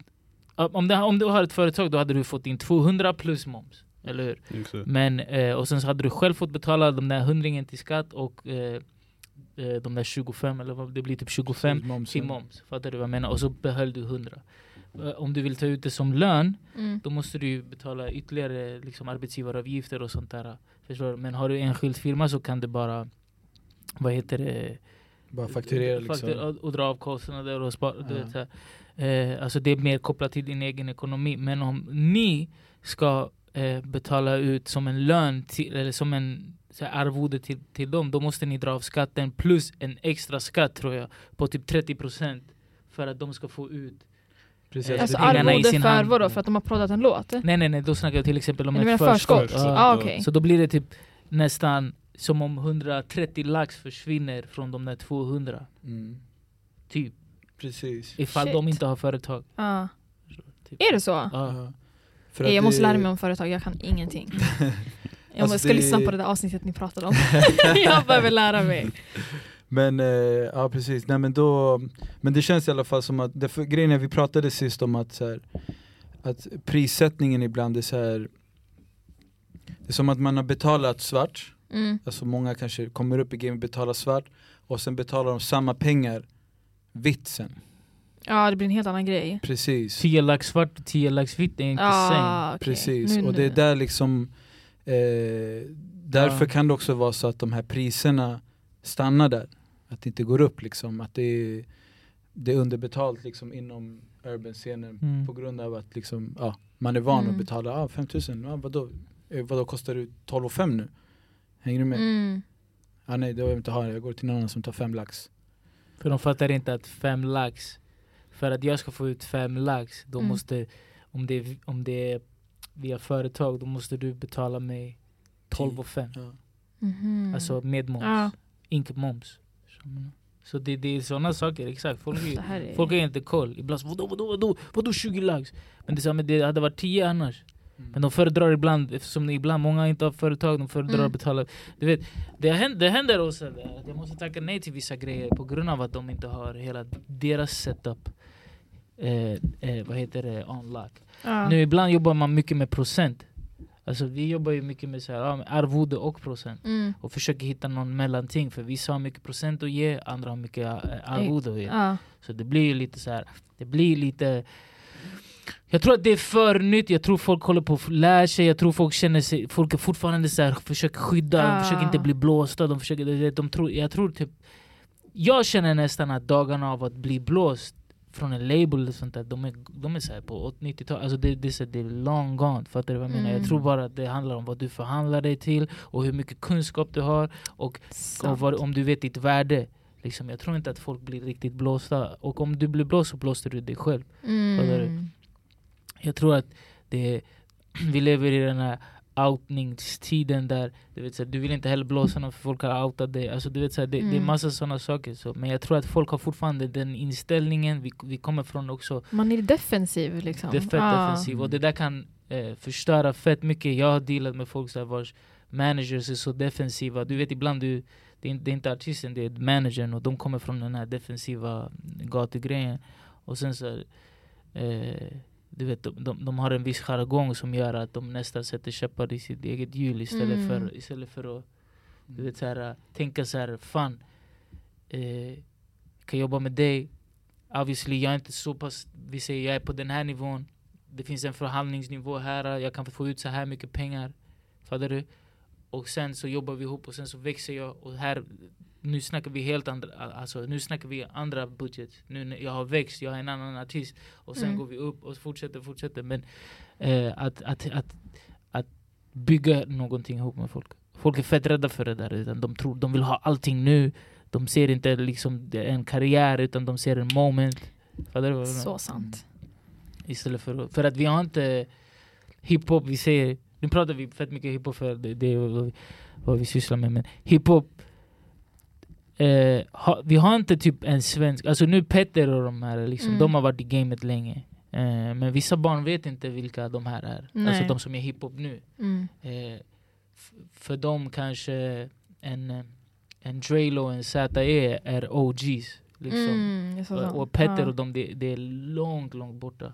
S1: om, det, om du har ett företag då hade du fått in 200 plus moms, eller hur?
S4: Exakt.
S1: Men, eh, och sen så hade du själv fått betala de där hundringen till skatt och eh, eh, de där 25 eller vad det blir typ 25
S2: Så momsen.
S1: till moms. Fattar du vad jag menar? Och så behöll du 100. Eh, Om du vill ta ut det som lön,
S3: Mm.
S1: då måste du betala ytterligare liksom, arbetsgivaravgifter och sånt där. Förstår du? Men har du enskild firma så kan du bara, vad heter det?
S2: Bara fakturera liksom.
S1: Faktur- och, och dra av kostnader och spara. Du vet, så eh, alltså det är mer kopplat till din egen ekonomi. Men om ni ska eh, betala ut som en lön, till, eller som en så här, arvode till, till dem, då måste ni dra av skatten plus en extra skatt tror jag, på typ 30% för att de ska få ut.
S2: Precis.
S3: Alltså
S1: pengarna i
S3: arvode
S1: sin
S3: för
S1: hand.
S3: vadå? För att de har proddat en låt?
S1: Nej nej nej, då snackar jag till exempel om ett förskott.
S3: förskott? Ah, okej.
S1: Så då blir det typ nästan som om 130 lax försvinner från de där 200.
S2: Mm.
S1: Typ.
S2: Precis.
S1: Ifall
S3: Shit.
S1: de inte har företag.
S3: Ja.
S1: Typ.
S3: Är det så?
S1: Ja.
S3: Jag måste
S2: det-
S3: lära mig om företag, jag kan ingenting. Jag
S2: Alltså
S3: ska
S2: det-
S3: lyssna på det där avsnittet ni pratade om. jag behöver lära mig.
S2: Men eh, ja precis, nej men då Men det känns i alla fall som att, det, för, grejen är vi pratade sist om att så här, Att prissättningen ibland är så här. Det är som att man har betalat svart
S3: Mm.
S2: Alltså många kanske kommer upp i game och betalar svart Och sen betalar de samma pengar vitt sen
S3: Ja, det blir en helt annan grej.
S2: Precis
S1: 10 lax svart och 10 lax vitt är inte same.
S3: Ah, okej.
S2: Precis,
S3: Nu-
S2: och det är där liksom Eh, därför
S1: Ja.
S2: kan det också vara så att de här priserna stannar där. Att det inte går upp liksom. Att det är, det är underbetalt liksom inom urban-scenen
S1: Mm.
S2: på grund av att liksom, ja, man är van
S3: Mm.
S2: att betala ah, 5000, ah, vadå? Eh, vadå kostar det 12 och 5 nu? Hänger du med?
S3: Mm.
S2: Ah, nej det vill jag inte ha, jag går till någon annan som tar 5 lax.
S1: För de fattar inte att fem lax, för att jag ska få ut fem lax, då
S3: Mm.
S1: måste, om det, är, om det är via företag, då måste du betala mig 12 och 5.
S2: Ja.
S3: Mhm.
S1: Alltså med moms,
S3: Ja.
S1: inte moms. Så det, det är sådana saker, exakt. Folk, är-
S3: är...
S1: folk har inte koll. Ibland så, vadå, vadå, vadå, vadå 20 lax? Men det, så men det hade varit 10 annars.
S2: Mm.
S1: Men de föredrar ibland, eftersom det ibland många inte har företag, de föredrar
S3: Mm.
S1: att betala. Du vet, det händer, det händer också att jag måste tacka nej till vissa grejer på grund av att de inte har hela deras setup eh, eh, vad heter det, on lock.
S3: ja.
S1: Nu ibland jobbar man mycket med procent. Alltså vi jobbar ju mycket med så här, ja, arvode och procent.
S3: Mm.
S1: Och försöker hitta någon mellanting, för vissa har mycket procent att ge, andra har mycket eh, arvode att ge.
S3: Ja.
S1: Så det blir ju lite så här, det blir lite jag tror att det är för nytt, jag tror folk håller på att lära sig, jag tror folk känner sig, folk är fortfarande så här, försöker skydda,
S3: Ah.
S1: de försöker inte bli blåsta, de försöker, de, de tror, jag tror typ Jag känner nästan att dagarna av att bli blåst från en label och sånt där, de är, de är så på 90-talet, alltså det, det, är det är long gone, fattar du vad jag menar? Jag
S3: Mm.
S1: tror bara att det handlar om vad du förhandlar dig till och hur mycket kunskap du har och och vad, om du vet ditt värde. Liksom, jag tror inte att folk blir riktigt blåsta. Och om du blir blåst så blåste du dig själv.
S3: Mm.
S1: Jag tror att det vi lever i den här outningstiden där du, vet, så du vill inte heller blåsa någon för folk har outat dig. Alltså, du vet, så det, det är
S3: Mm.
S1: massa sådana saker. Så. Men jag tror att folk har fortfarande den inställningen. Vi, vi kommer från också
S3: Man är defensiv liksom.
S1: det är fett
S3: Ja.
S1: defensiv och det där kan eh, förstöra fett mycket. Jag har dealat med folk så vars managers är så defensiva. Du vet ibland du, det, är, det är inte artisten, det är managern och de kommer från den här defensiva gatugrejen. Och sen så eh, du vet, de, de, de har en viss jargong som gör att de nästan sätter käppar i sitt eget hjul istället,
S3: Mm.
S1: för, istället för att du vet, så här, tänka så här, fan, eh, kan jobba med dig. Obviously, jag är inte så pass, vi säger jag är på den här nivån. Det finns en förhandlingsnivå här, jag kan få ut så här mycket pengar. Fattar du? Och sen så jobbar vi ihop och sen så växer jag och här nu snackar vi helt andra, alltså nu snackar vi andra budget. Nu när jag har växt, jag är en annan artist och sen
S3: Mm.
S1: går vi upp och fortsätter, fortsätter. Men eh, att, att, att, att bygga någonting ihop med folk. Folk är fett rädda för det där. Utan de, tror, de vill ha allting nu. De ser inte liksom en karriär utan de ser en moment.
S3: Så sant.
S1: Istället för, för att vi har inte hiphop, vi säger, nu pratar vi fett mycket hiphop för det, det är vad vi, vad vi sysslar med, men hiphop eh, ha, vi har inte typ en svensk, alltså nu Petter och de här, liksom,
S3: Mm.
S1: de har varit i gamet länge. Eh, men vissa barn vet inte vilka de här är,
S3: Nej.
S1: alltså de som är hiphop nu.
S3: Mm.
S1: Eh, för dem kanske en, en Drelo och en ZE är OGs. Liksom.
S3: Mm.
S1: Och, och Petter
S3: Ja.
S1: och dem, det, det är långt, långt borta.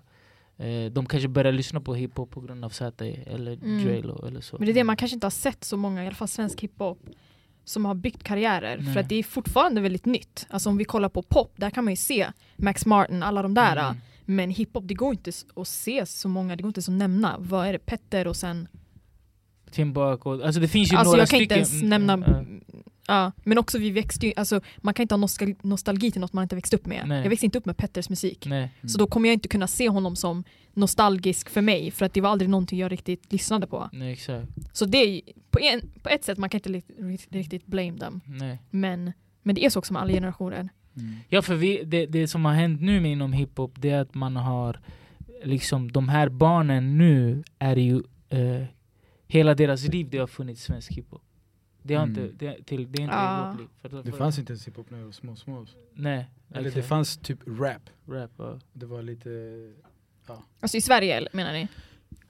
S1: Eh, de kanske börjar lyssna på hiphop på grund av ZE eller
S3: Mm.
S1: Drelo eller så.
S3: Men det är det, man kanske inte har sett så många, i alla fall svensk hiphop, som har byggt karriärer.
S1: Nej.
S3: För att det är fortfarande väldigt nytt. Alltså om vi kollar på pop, där kan man ju se Max Martin, alla de där.
S1: Mm.
S3: Men hiphop, det går inte att se så många, det går inte att nämna. Vad är det? Petter och sen...
S1: Timbuk och, alltså det finns ju
S3: Alltså
S1: några
S3: jag kan
S1: stycken.
S3: inte ens
S1: mm,
S3: nämna...
S1: ja.
S3: Men också vi växte ju, alltså man kan inte ha nostal nostalgi till något man inte växt upp med.
S1: Nej.
S3: Jag växte inte upp med Petters musik.
S1: Nej.
S3: Så då kommer jag inte kunna se honom som nostalgisk för mig, för att det var aldrig någonting jag riktigt lyssnade på.
S1: Nej, exakt.
S3: Så det är på, en, på ett sätt, man kan inte li- riktigt blame dem.
S1: Nej.
S3: Men, men det är så också med alla generationer.
S2: Mm.
S1: Ja för vi, det, det som har hänt nu med inom hiphop det är att man har liksom de här barnen nu är ju eh, hela deras liv det har funnits svensk hiphop. Det har
S2: Mm.
S1: inte, det, till, det är inte
S3: Ah.
S1: i vårt liv. För,
S2: Det
S1: för,
S2: fanns inte ens hiphop när jag var små, små.
S1: Nej.
S2: Eller det
S1: exakt.
S2: fanns typ rap.
S1: Rap, ja.
S2: Det var lite...
S3: Alltså i Sverige menar ni?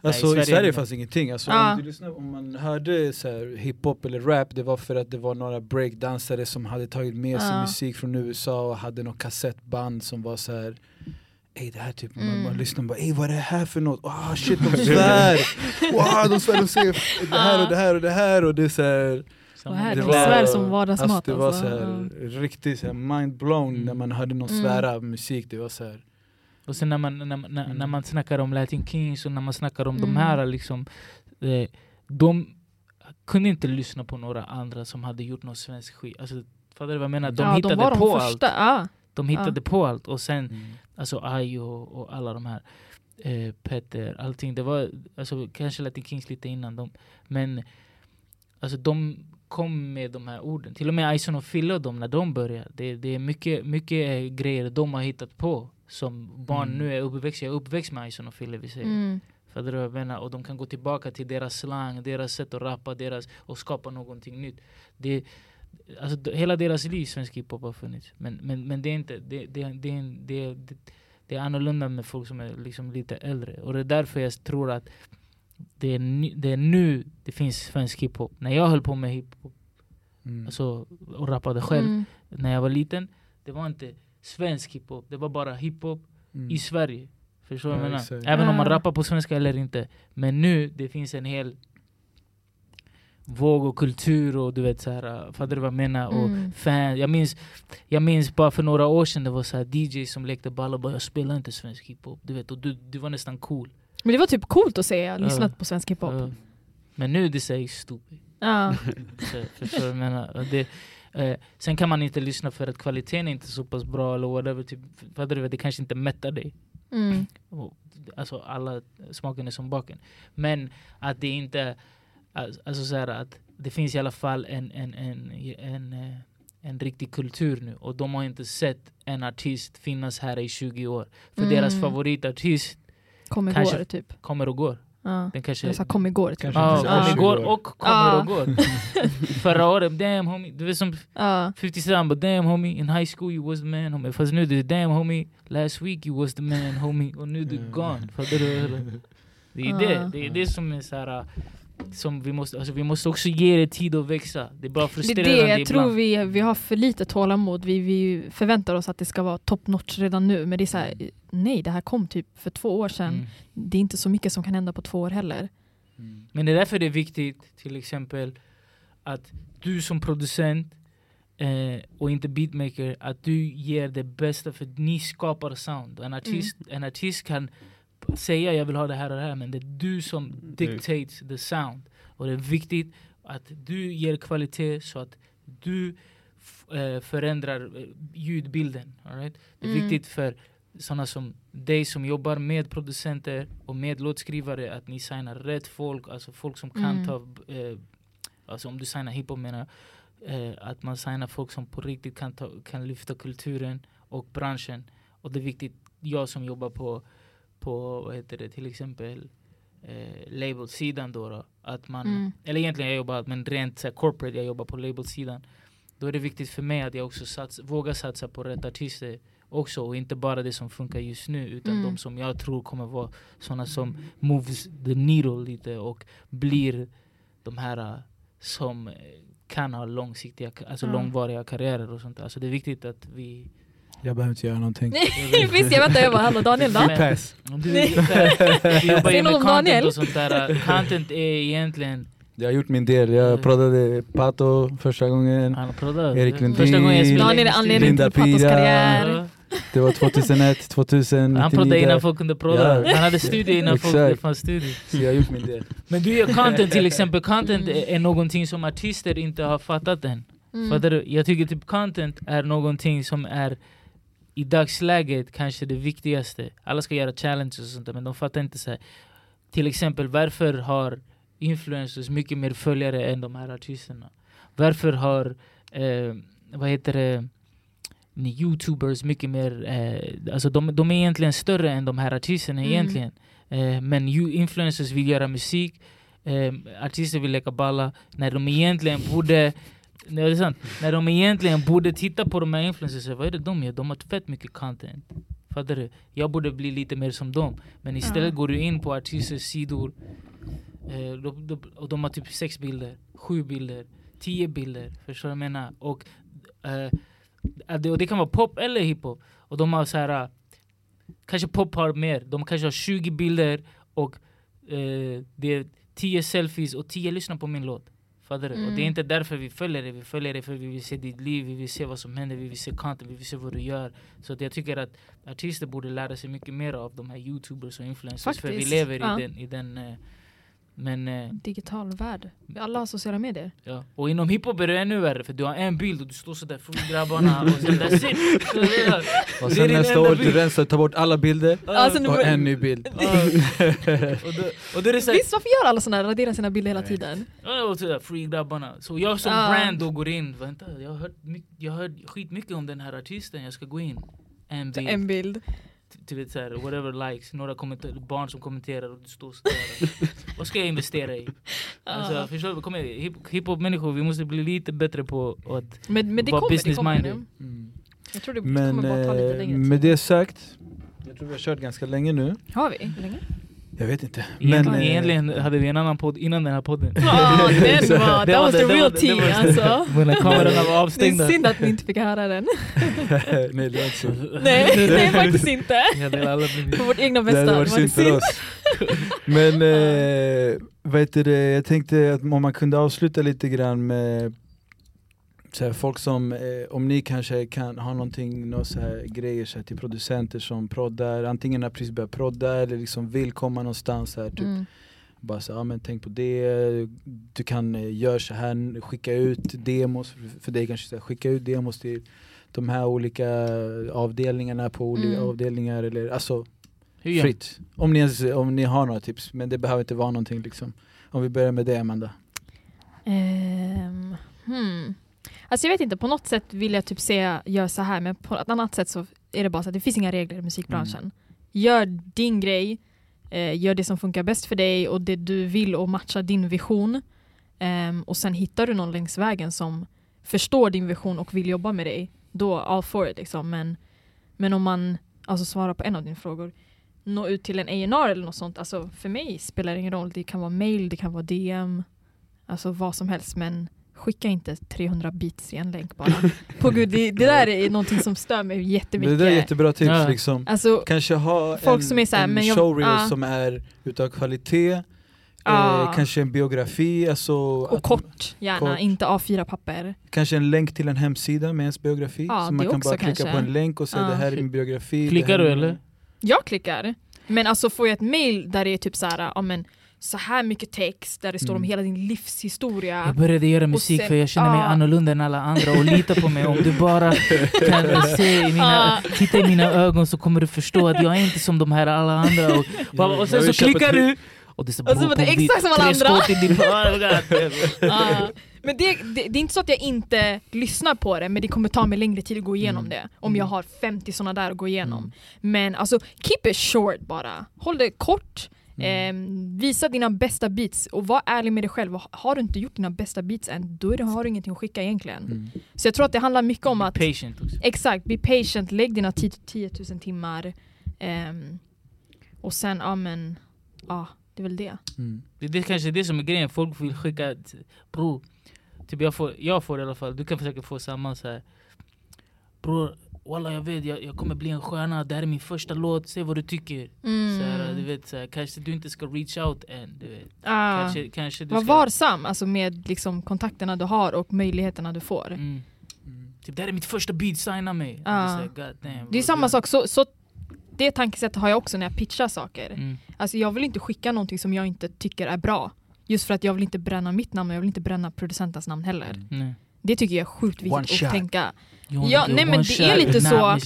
S2: Alltså
S1: i
S2: i
S1: Sverige-
S2: Sverige, fanns ingenting. Alltså,
S3: Ja.
S2: om, du lyssnar, om man hörde så här, hiphop eller rap, det var för att det var några breakdansare som hade tagit med sig
S3: Ja.
S2: musik från USA och hade något kassettband som var så här. Ey det här typ, man,
S3: Mm.
S2: man lyssnar och bara ey vad är det här för något? Ah shit de svär! wow de svär, de säger det här och det här och det här och det är så här,
S3: Vad här,
S1: med
S3: det svär som vardagsmat,
S2: alltså, Det var
S3: alltså.
S2: så här, riktigt så här mind blown
S1: Mm.
S2: när man hörde någon
S3: Mm.
S2: svära musik, det var så här.
S1: Och sen när man, när, när, när
S2: Mm.
S1: man snackar om Latin Kings och när man snackar om
S3: Mm.
S1: de här liksom, eh, de, kunde inte lyssna på några andra som hade gjort någon svensk skit. Alltså, fattar du vad jag menar? De
S3: ja,
S1: hittade
S3: de var de
S1: på
S3: första.
S1: allt.
S3: Ja.
S1: De hittade på allt. Och sen,
S2: Mm.
S1: alltså Ayo och, och alla de här, eh, Petter, allting. Det var alltså, kanske Latin Kings lite innan dem. Men alltså, de kom med de här orden. Till och med Ison och Fille och dem, när de började. Det, det är mycket, mycket eh, grejer de har hittat på. Som barn
S2: Mm.
S1: nu är uppväxt. Jag är uppväxt med Ison och Fille, vi säger.
S3: Mm.
S1: Fattar du vad jag menar? Och de kan gå tillbaka till deras slang, deras sätt att rappa deras, och skapa någonting nytt. Det, alltså, hela deras liv svensk hiphop har funnits. Men, men, men det är inte det, det, det, det, det, det är annorlunda med folk som är liksom lite äldre. Och det är därför jag tror att det är, det är nu det finns svensk hiphop. När jag höll på med hiphop
S2: Mm.
S1: alltså, och rappade själv
S3: Mm.
S1: när jag var liten, det var inte svensk hiphop. Det var bara hiphop
S2: Mm.
S1: i Sverige. Förstår du vad
S2: Ja,
S1: jag menar?
S2: exakt.
S1: Även om man rappar på svenska eller inte. Men nu, det finns en hel våg och kultur och du vet så här, fattar du vad jag menar? Och
S3: Mm.
S1: fan, jag minns, jag minns bara för några år sedan det var så här DJ som lekte ball och bara jag spelar inte svensk hiphop. Du vet, och du, du var nästan cool.
S3: Men det var typ coolt att se, jag har lyssnat på svensk hiphop.
S1: Ja. Men nu det säger stupid.
S3: Ja.
S1: Så, förstår du vad jag menar? Det, eh, sen kan man inte lyssna för att kvaliteten är inte så pass bra eller whatever. Typ? Det kanske inte mättar dig.
S3: Mm.
S1: Och, alltså alla smaken är som baken. Men att det inte, alltså så här, att det finns i alla fall en, en, en, en, eh, en riktig kultur nu. Och de har inte sett en artist finnas här i 20 år. För
S3: Mm.
S1: deras favoritartist
S3: Kom
S1: Kanske-
S3: igår typ.
S1: kommer och går.
S3: Ja.
S1: Den kanske...
S3: Jag sa kom igår typ.
S2: Kanske
S1: Ja,
S2: inte
S1: kom igår
S2: 20 år.
S1: och kommer
S3: Ja.
S1: och går. Förra året, damn homie. Du vet som
S3: Ja.
S1: 50 Cent, but damn homie, in high school you was the man homie. Fast nu det är damn homie, last week you was the man homie. Och nu du
S2: Mm.
S1: gone. Fattar du? Det är det, det är det som är så här, som vi måste, alltså vi måste också ge det tid att växa. Det är bara
S3: Det är
S1: frustrerande
S3: det, jag
S1: ibland.
S3: tror vi, vi har för lite tålamod. Vi, vi förväntar oss att det ska vara top notch redan nu. Men det är så här, nej det här kom typ för två år sedan.
S1: Mm.
S3: Det är inte så mycket som kan hända på två år heller.
S2: Mm.
S1: Men det är därför det är viktigt, till exempel, att du som producent eh, och inte beatmaker, att du ger det bästa för ni skapar sound. En artist, en artist kan säga jag vill ha det här och det här, men det är du som dictates the sound. Och det är viktigt att du ger kvalitet så att du eh, förändrar eh, ljudbilden. All right? Det är
S3: Mm.
S1: viktigt för sådana som dig som jobbar med producenter och med låtskrivare att ni signar rätt folk, alltså folk som kan
S3: Mm.
S1: ta, eh, alltså om du signar hiphop menar eh, att man signar folk som på riktigt kan, ta, kan lyfta kulturen och branschen. Och det är viktigt, jag som jobbar på, på vad heter det, till exempel eh, labelsidan då, då att man,
S3: Mm.
S1: eller egentligen jag jobbar men rent så här, corporate, jag jobbar på labelsidan. Då är det viktigt för mig att jag också sats, vågar satsa på rätt artister också och inte bara det som funkar just nu utan
S3: Mm.
S1: de som jag tror kommer vara sådana som moves the needle lite och blir de här eh, som kan ha långsiktiga, alltså
S3: Ja.
S1: långvariga karriärer och sånt. Alltså det är viktigt att vi...
S2: Jag behöver inte göra någonting.
S3: Visst, jag väntar jag bara, hallå Daniel då?
S2: Pass.
S1: Vi jobbar ju med content
S3: Daniel.
S1: och sånt där. Content är egentligen...
S2: Jag har gjort min del. Jag proddade Pato första gången. Erik Lundin. Linda Pira. Det var 2001, 2000,
S1: Han proddade innan
S2: 99.
S1: folk kunde prodda.
S2: Ja.
S1: Han hade studio innan folk det fanns studio.
S2: Så jag har gjort min del.
S1: Men du gör content till exempel. Content
S3: Mm.
S1: är, är någonting som artister inte har fattat än.
S3: Mm.
S1: Fattar du? Jag tycker typ content är någonting som är i dagsläget kanske det viktigaste. Alla ska göra challenges och sånt där, men de fattar inte så här. Till exempel varför har influencers mycket mer följare än de här artisterna? Varför har, eh, vad heter det, youtubers mycket mer, eh, alltså de, de är egentligen större än de här artisterna
S3: Mm.
S1: egentligen. Eh, men influencers vill göra musik, eh, artister vill leka balla, när de egentligen borde Nej, det är sant. När de egentligen borde titta på de här influencers, vad är det de gör? De har fett mycket content. Fattar du? Jag borde bli lite mer som dem. Men istället
S3: Ja.
S1: går du in på artisters sidor eh, de, de, och de har typ sex bilder, sju bilder, tio bilder. Förstår du vad jag menar? Och, eh, att det, och det kan vara pop eller hiphop. Och de har så här, eh, kanske pop har mer. De kanske har 20 bilder och eh, det är 10 selfies och 10 lyssnar på min låt. Fattar du? Och det är
S3: Mm.
S1: inte därför vi följer det. Vi följer det för vi vill se ditt liv, vi vill se vad som händer, vi vill se content, vi vill se vad du gör. Så att jag tycker att artister borde lära sig mycket mer av de här youtubers och influencers. För vi
S3: Faktiskt,
S1: lever
S3: ja.
S1: i den, i den eh, Men eh,
S3: Digital värld. Vi alla har sociala medier.
S1: ja. Och inom hiphop är det ännu värre för du har en bild och du står sådär från grabbarna och sen that's it! Så det är-
S2: Och
S1: Det är
S2: sen
S1: din
S2: nästa
S1: enda
S2: år du
S1: bild.
S2: rensar, tar bort alla bilder
S3: Alltså, nu-
S2: och en ny bild.
S1: Ja. och, då, och då är det såhär,
S3: Visst, varför gör alla sådana här, raderar sina bilder hela tiden?
S1: Ja, och sådär, free grabbarna. Så jag som
S3: Ja.
S1: brand då går in, vänta jag har hört, jag har hört skitmycket om den här artisten, jag ska gå in. En bild,
S3: En bild.
S1: Du vet såhär, whatever likes, några barn som kommenterar och du står sådär. Vad ska jag investera i? Alltså,
S3: Ja.
S1: förstår du? Kom igen, hip- hiphop-människor, vi måste bli lite bättre på att
S3: Men, men det
S1: Var
S3: kommer, det
S1: business
S3: kommer
S1: minded.
S3: nu.
S2: Mm.
S3: Jag tror det
S2: Men
S3: kommer bara ta lite
S2: eh,
S3: längre
S2: med
S3: tid.
S2: det sagt, jag tror vi har kört ganska länge nu.
S3: Har vi? Hur länge?
S2: Jag vet inte.
S1: Egentligen,
S2: eh,
S1: egentligen hade vi en annan podd innan den här podden.
S3: Ja, den var,
S1: Det
S3: that
S1: var
S3: was
S1: det-
S3: the
S1: det
S3: real tea
S1: var-
S3: alltså.
S1: Men när kamerorna var
S3: Det är
S1: avstängda.
S3: synd att ni inte fick höra den.
S2: Nej det inte så.
S3: Nej, det är faktiskt inte.
S1: Hade
S3: För vårt egna
S2: Det
S3: bästa.
S2: hade
S3: Det
S2: varit
S3: var
S2: synd för oss. Men eh, vad heter det, jag tänkte att om man kunde avsluta lite grann med så här, folk som, eh, om ni kanske kan ha någonting, några så här grejer så här, till producenter som proddar, antingen har precis börjat prodda eller liksom vill komma någonstans här, typ.
S3: Mm.
S2: Bara så, ja men tänk på det, du kan eh, göra så här, skicka ut demos, för- för dig kanske så här, skicka ut demos till de här olika avdelningarna på olika
S3: Mm.
S2: avdelningar eller alltså
S1: gör
S2: fritt. Om ni, ens, om ni har några tips, men det behöver inte vara någonting liksom. Om vi börjar med det Amanda.
S3: Ehm, hmm. Alltså jag vet inte, på något sätt vill jag typ säga gör så här men på ett annat sätt så är det bara så att det finns inga regler i musikbranschen.
S2: Mm.
S3: Gör din grej, eh, gör det som funkar bäst för dig och det du vill och matcha din vision. Ehm, och sen hittar du någon längs vägen som förstår din vision och vill jobba med dig, då all for it liksom. Men, men om man, alltså svara på en av dina frågor, nå ut till en A&R eller något sånt, alltså för mig spelar det ingen roll. Det kan vara mail, det kan vara DM, alltså vad som helst men skicka inte 300 beats i en länk bara. På gud, det, det där är någonting som stör mig
S2: Det
S3: jättemycket.
S2: där är jättebra tips
S1: Ja.
S2: liksom.
S3: Alltså,
S2: Kanske ha
S3: Folk
S2: en,
S3: som är så här,
S2: en
S3: men jag-
S2: showreel
S3: ah.
S2: som är utav kvalitet,
S3: Ah.
S2: eh, kanske en biografi, alltså,
S3: och
S2: att-
S3: kort gärna,
S2: kort.
S3: inte A4-papper.
S2: kanske en länk till en hemsida med ens biografi.
S3: Ja,
S2: så man
S3: det
S2: kan bara klicka
S3: kanske.
S2: på en länk och säga det här är min biografi. det
S1: Klickar du eller?
S3: Jag klickar, men alltså får jag ett mail där det är typ så här, ja men så här mycket text där det står om
S2: Mm.
S3: hela din livshistoria.
S1: Jag började göra musik
S3: sen-
S1: för jag känner mig
S3: ah.
S1: annorlunda än alla andra och lita på mig. Om du bara kan se i mina,
S3: Ah.
S1: titta i mina ögon så kommer du förstå att jag är inte som de här alla andra. Och, och sen
S2: Jag
S1: så klickar du och det är så
S3: Och så var det exakt som alla andra. Ja. Men det, det, det är inte så att jag inte lyssnar på det, men det kommer ta mig längre tid att gå igenom
S2: Mm.
S3: det. Om jag har 50 sådana där att gå igenom.
S2: Mm.
S3: Men alltså, keep it short bara. Håll det kort.
S2: Mm.
S3: Eh, visa dina bästa beats och var ärlig med dig själv. Har du inte gjort dina bästa beats än, då är det, har du ingenting att skicka egentligen.
S2: Mm.
S3: Så jag tror att det handlar mycket om att
S1: Patient också.
S3: Exakt, be patient, lägg dina 10 10 000 timmar. ehm, och sen, ja men, ja det är väl det.
S2: Mm.
S1: Det, det är kanske det som är grejen, folk vill skicka Bror, typ jag får, jag får i alla fall, du kan försöka få samma så här. Bror, walla jag vet, jag, jag kommer bli en stjärna, det här är min första låt, säg vad du tycker. Så här, du vet, så här, kanske du inte ska reach out än. Du vet.
S3: Ah,
S1: Kanske, kanske du
S3: var
S1: ska...
S3: varsam alltså, med liksom, kontakterna du har och möjligheterna du får.
S1: Mm.
S2: Mm.
S1: Typ, det här är mitt första beat, signa mig.
S3: Ah.
S1: Det är, så här, damn,
S3: Det är samma sak, så, så det tankesättet har jag också när jag pitchar saker.
S1: Mm.
S3: Alltså jag vill inte skicka någonting som jag inte tycker är bra. Just för att jag vill inte bränna mitt namn och jag vill inte bränna producentens namn heller.
S1: Nej.
S3: Det tycker jag är sjukt
S2: One
S3: viktigt
S2: shot.
S3: att tänka.
S1: You only
S3: Ja, nej, men
S1: one
S3: det är
S1: shot,
S3: lite så-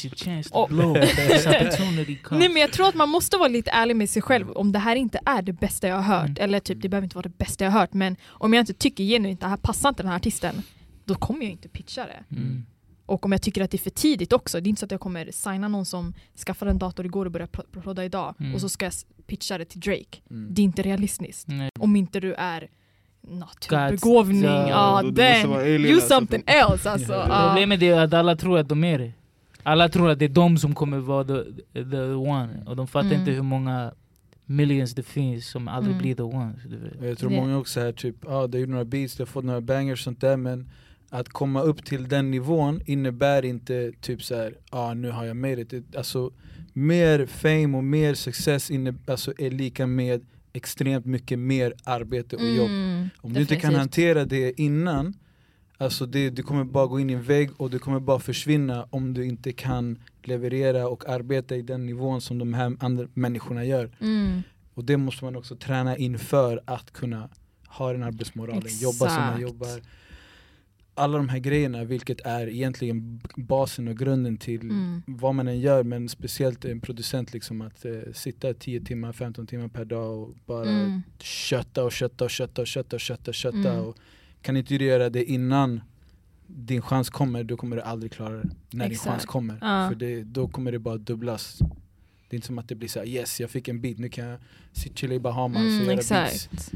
S3: Och-. Nej men jag tror att man måste vara lite ärlig med sig själv om det här inte är det bästa jag har hört.
S1: Mm.
S3: Eller typ det behöver inte vara det bästa jag har hört men om jag inte tycker genuint det här passar inte den här artisten då kommer jag inte pitcha det.
S1: Mm.
S3: Och om jag tycker att det är för tidigt också, det är inte så att jag kommer signa någon som skaffade en dator igår och började pro- prodda idag
S1: Mm.
S3: och så ska jag pitcha det till Drake.
S2: Mm.
S3: Det är inte realistiskt. Om inte du är naturbegåvning,
S1: Gods,
S3: ja den, use
S4: alltså.
S3: something else alltså.
S2: Ja.
S3: ja.
S1: Problemet är att alla tror att de är det. Alla tror att det är de som kommer vara the, the one. Och de fattar
S3: Mm.
S1: inte hur många millions det finns som aldrig
S3: Mm.
S1: blir the one. Du vet.
S2: Och Jag tror många också här typ, ja ah, det är några beats, det har fått några bangers och sånt där men att komma upp till den nivån innebär inte typ så här, ja ah, nu har jag made it. Det- Alltså mer fame och mer success inne, alltså, är lika med extremt mycket mer arbete och jobb.
S3: Mm,
S2: Om du inte kan
S3: definitivt.
S2: hantera det innan, alltså det, du kommer bara gå in i en vägg och du kommer bara försvinna om du inte kan leverera och arbeta i den nivån som de här andra människorna gör.
S3: Mm.
S2: Och det måste man också träna inför att kunna ha den arbetsmoralen, jobba som man
S3: Exakt.
S2: jobbar. Alla de här grejerna, vilket är egentligen basen och grunden till
S3: Mm.
S2: vad man än gör, men speciellt en producent, liksom att eh, sitta 10 timmar, 15 timmar per dag och bara
S3: Mm.
S2: kötta och kötta och kötta och kötta och kötta, kötta
S3: Mm.
S2: och kan inte du göra det innan din chans kommer, då kommer du aldrig klara det när din
S3: Exakt.
S2: chans kommer.
S3: Ja.
S2: För det, då kommer det bara dubblas. Det är inte som att det blir så här: yes jag fick en beat, nu kan jag sitta chilla i Bahamas och
S3: Mm,
S2: göra
S3: exakt.
S2: beats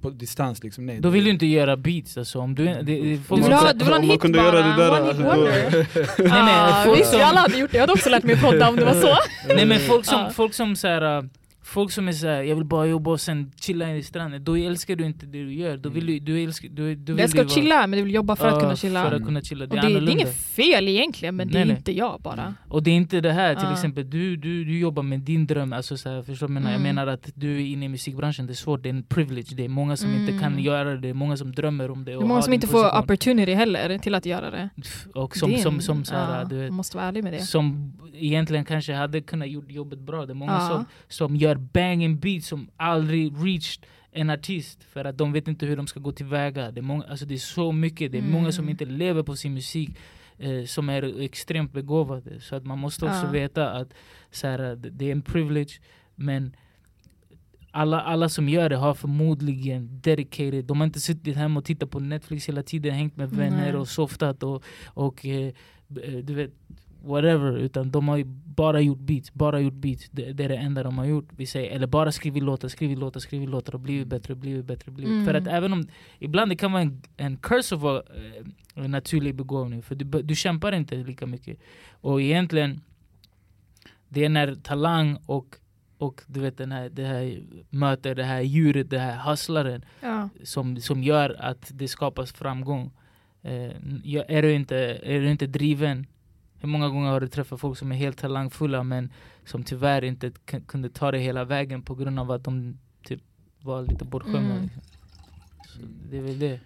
S2: på distans liksom. Nej,
S1: Då
S2: det-
S1: vill du inte göra beats alltså. Om du, det, det, folk
S3: Du vill ha, du vill ha en hit
S4: kunde
S3: bara,
S4: göra det där,
S3: one hit
S4: alltså,
S3: wonder.
S1: nej, folk
S3: visst,
S1: som-
S3: alla hade gjort det, jag hade också lärt mig prodda om det var så.
S1: Nej men folk som, folk som så här, äh, Folk som är såhär, jag vill bara jobba och sen chilla i stranden, då älskar du inte det du gör. Då vill du, du älskar, du, du vill
S3: Jag ska
S1: du vara-
S3: chilla men du vill jobba för att kunna chilla.
S1: För att kunna chilla.
S3: och
S1: Det
S3: det,
S1: är
S3: det är
S1: annorlunda.
S3: inget fel egentligen men det
S1: Nej,
S3: är
S1: nej.
S3: inte jag bara.
S1: Och det är inte det här, till
S3: Ja.
S1: exempel du, du, du jobbar med din dröm, alltså så här, förstår du? vad Jag, menar?
S3: Mm.
S1: jag menar att du är inne i musikbranschen, det är svårt, det är en privilege, det är många som inte kan
S3: Mm.
S1: göra det, det är många som drömmer om det.
S3: Det är
S1: och
S3: många som
S1: din
S3: inte får opportunity heller till att göra det.
S1: Och som,
S3: Det är
S1: som, som, så här,
S3: ja,
S1: du vet,
S3: måste vara ärlig med det.
S1: som egentligen kanske hade kunnat gjort jobbet bra. Det är många som, som gör banging beats som aldrig reached en artist för att de vet inte hur de ska gå tillväga. Det är, många, alltså det är så mycket, det är många som
S3: Mm.
S1: inte lever på sin musik eh, som är extremt begåvade. Så att man måste också
S3: Ja.
S1: veta att så här, det- är en privilege men alla, alla som gör det har förmodligen dedicated, de har inte suttit hemma och tittat på Netflix hela tiden, hängt med vänner
S3: Nej.
S1: och softat och, och eh, eh, du vet whatever, utan de har bara gjort beats, bara gjort beats. Det, det är det enda de har gjort. Vi säger, eller bara skrivit låtar, skrivit låtar, skrivit låtar och blivit bättre, blivit bättre, blivit
S3: Mm.
S1: För att även om, ibland det kan vara en, en curse vara eh, en naturlig begåvning, för du, du kämpar inte lika mycket. Och egentligen, det är när talang och och du vet den här, det här möter det här djuret, det här hustlaren
S3: Ja.
S1: som, som gör att det skapas framgång. Eh, är, du inte, är du inte driven, hur många gånger har du träffat folk som är helt talangfulla men som tyvärr inte kunde ta det hela vägen på grund av att de typ var lite bortskämda.
S3: Mm.
S1: Liksom. Så det är väl det.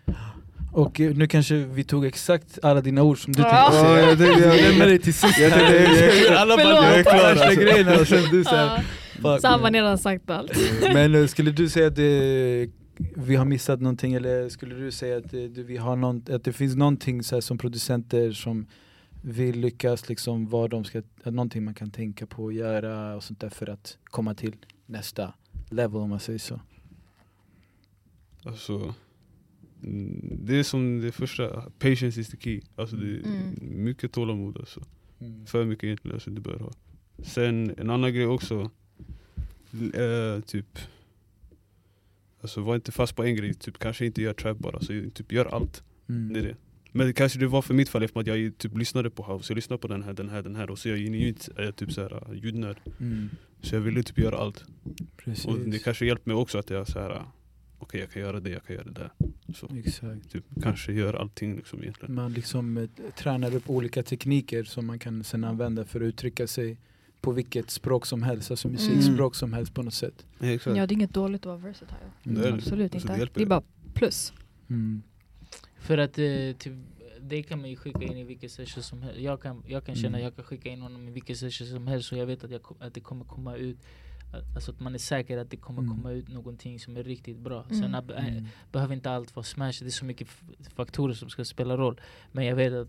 S2: Och eh, nu kanske vi tog exakt alla dina ord som du
S3: Ja.
S2: tänkte säga.
S4: Ja, jag jag-
S2: Jag lämnar dig till sist.
S4: Jag tänkte- jag- jag-
S2: Alla bara
S3: Förlåt.
S2: jag är klar
S4: Alltså.
S2: värsta grejerna och sen du såhär
S3: Ja.
S2: fuck.
S3: Så han har redan sagt allt.
S2: Men eh, skulle du säga att det, vi har missat någonting eller skulle du säga att, det, vi har någon, att det finns någonting så här, som producenter som vill lyckas, liksom, vad de ska, att någonting man kan tänka på och göra och sånt där för att komma till nästa level om man säger så?
S4: Alltså, mm, det är som det första, patience is the key. Alltså det är
S3: Mm.
S4: mycket tålamod alltså. För mycket egentligen, alltså du bör ha. Sen en annan grej också, eh, typ Alltså var inte fast på en grej, typ kanske inte gör trap bara, så typ gör allt.
S2: Mm.
S4: Det är det. Men kanske det var för mitt fall eftersom att jag typ lyssnade på house, jag lyssnade på den här, den här, den här och så är jag genuint eh, typ såhär ljudnörd.
S2: Mm.
S4: Så jag ville typ göra allt.
S2: Precis.
S4: Och det kanske hjälpt mig också att jag såhär, okej jag kan göra det, jag kan göra det där. Så
S2: Exakt.
S4: typ kanske gör allting liksom egentligen.
S2: Man liksom eh, tränar upp olika tekniker som man kan sen använda för att uttrycka sig på vilket språk som helst, alltså musikspråk som helst på något sätt.
S4: Ja,
S3: det är inget dåligt att vara versatile.
S2: Mm.
S4: Är.
S3: Absolut
S4: Alltså, det
S3: inte. Det är bara plus.
S2: Mm.
S1: För att eh, typ, det kan man ju skicka in i vilken session som helst. Jag kan, jag kan känna
S2: Mm.
S1: att jag kan skicka in honom i vilken session som helst och jag vet att, jag, att det kommer komma ut att- Alltså att man är säker att det kommer
S2: Mm.
S1: komma ut någonting som är riktigt bra.
S3: Mm.
S1: Sen
S2: Mm.
S1: behöver inte allt vara smash, det är så mycket faktorer som ska spela roll. Men jag vet att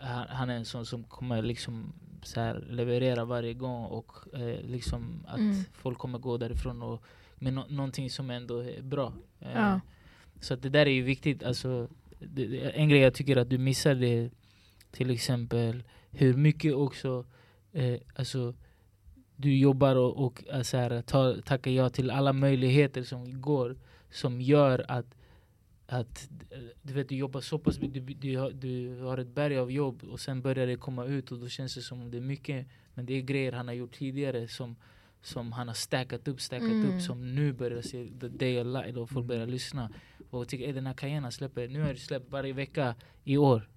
S1: han, han är en sån som kommer liksom så här leverera varje gång och eh, liksom att
S3: Mm.
S1: folk kommer gå därifrån och med nå- någonting som ändå är bra. Eh,
S3: Ja.
S1: Så att det där är ju viktigt. Alltså, en grej jag tycker att du missar det till exempel hur mycket också eh, alltså, du jobbar och, och eh, så här, ta, tackar ja till alla möjligheter som går som gör att att du vet du jobbar så pass mycket, du, du, har- du har ett berg av jobb och sen börjar det komma ut och då känns det som om det är mycket. Men det är grejer han har gjort tidigare som, som han har stackat upp, stackat
S3: Mm.
S1: upp som nu börjar se the day of light och folk börjar lyssna och tycker "Ey, den här Cayenne släpper, nu har du släppt varje vecka i år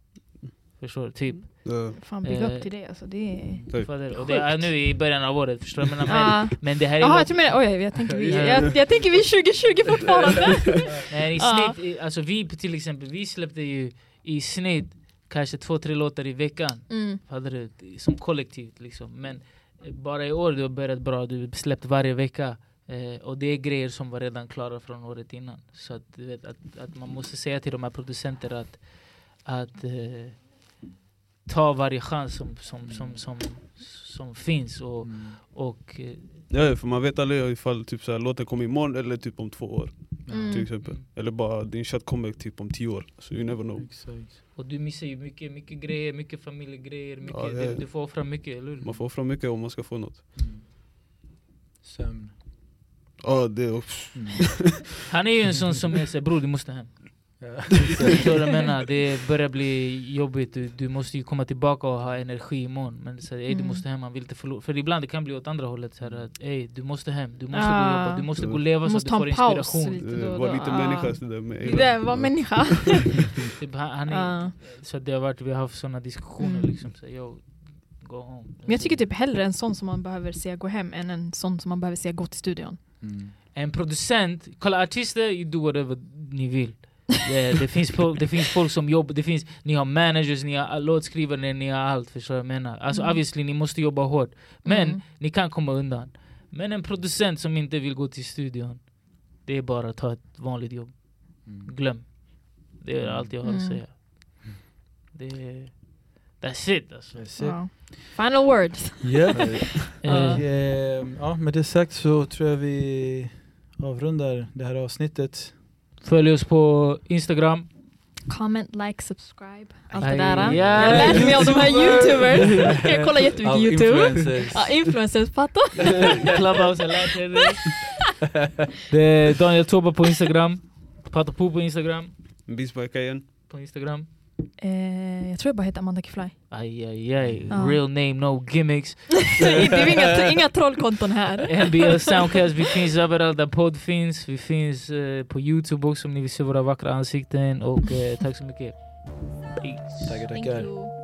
S1: Förstår du? Typ
S3: Fan,
S1: Eh,
S3: upp till det alltså. Det är...
S4: Typ.
S1: Fattar du? Och det är nu i början av året, förstår du? Men, men, men det här är
S3: Jaha, jag menar, oj, jag tänker vi,
S1: Ja.
S3: jag, jag tänker vi 2020 fortfarande.
S1: Nej, i snitt, alltså vi till exempel, vi släppte ju i snitt kanske två, tre låtar i veckan.
S3: Mm.
S1: Hade du, som kollektivt liksom. Men eh, bara i år du har börjat bra, du har släppt varje vecka. Eh, och det är grejer som var redan klara från året innan. Så att, du vet, att, att man måste säga till de här producenterna att, att eh, ta varje chans som, som, som, som, som finns. Och,
S2: Mm.
S1: och, eh,
S4: Ja, för man vet aldrig ifall typ så här, låten kommer imorgon eller typ om två år.
S3: Mm.
S4: Till exempel. Eller bara din shot kommer typ om tio år. Så you never know.
S2: Exakt.
S1: och du missar ju mycket, mycket grejer, mycket familjegrejer. Mycket,
S4: Ja, det
S1: du, du får offra mycket, eller hur?
S4: Man får offra mycket om man ska få något.
S2: Mm. Sömn.
S4: Ja, det är
S2: Mm.
S1: Han är ju en sån som är såhär, bror du måste hem. Förstår du menar? Det börjar bli jobbigt, du, du måste ju komma tillbaka och ha energi imorgon. Men så, här, ey, du
S3: Mm.
S1: måste hem, man vill inte förlora. För ibland det kan bli åt andra hållet, så här, att, ey, du måste hem, du måste gå och
S3: Ah.
S1: jobba, du måste gå och leva
S3: Du
S1: så att du
S3: ta
S1: får
S3: en paus
S1: inspiration.
S3: lite då och
S4: Var
S3: då.
S4: lite
S3: Ah.
S4: människa sådär med
S3: Det där var människa.
S1: Typ, han, han är,
S3: Ah.
S1: så att det har varit, vi har haft såna diskussioner
S3: Mm.
S1: liksom, så, här, yo, go home.
S3: Men jag tycker typ hellre en sån som man behöver se gå hem än en sån som man behöver se gå till studion.
S2: Mm.
S1: En producent, kolla artister, you do whatever ni vill. Det, det, finns, folk, det finns folk som jobbar, det finns, ni har managers, ni har låtskrivare, ni har allt. Förstår du vad jag menar? Alltså
S3: Mm.
S1: obviously, ni måste jobba hårt. Men
S3: Mm.
S1: ni kan komma undan. Men en producent som inte vill gå till studion, det är bara att ta ett vanligt jobb.
S2: Mm.
S1: Glöm. Det är allt jag har att
S3: Mm.
S1: säga. Det är, that's it alltså.
S2: That's it.
S3: Ja. Final words.
S2: Ja.
S1: Eh,
S2: Eh, ja, med det sagt så tror jag vi avrundar det här avsnittet.
S1: Följ oss på Instagram.
S3: Comment, like, subscribe. Allt det där.
S1: ja.
S3: Jag lärde mig av de här youtubers. Jag kollar jättemycket
S2: Av
S3: youtube.
S2: influencers.
S3: Ja, influencers, fatta.
S1: Clubhouse, jag lärde er det. Det är Daniel Toba på Instagram. Patapo på Instagram.
S4: Igen.
S1: På Instagram.
S3: Eh, jag tror jag bara heter Amanda Kifly.
S1: Aj, aj, aj.
S3: Ja.
S1: Real name, no gimmicks.
S3: det är inga, inga trollkonton här.
S1: NBL Soundcast, vi finns överallt där podd finns. Vi finns eh, på Youtube också om ni vill se våra vackra ansikten. Och eh, tack så mycket. Peace.
S2: Tackar,
S3: Thank
S2: tackar.
S3: you.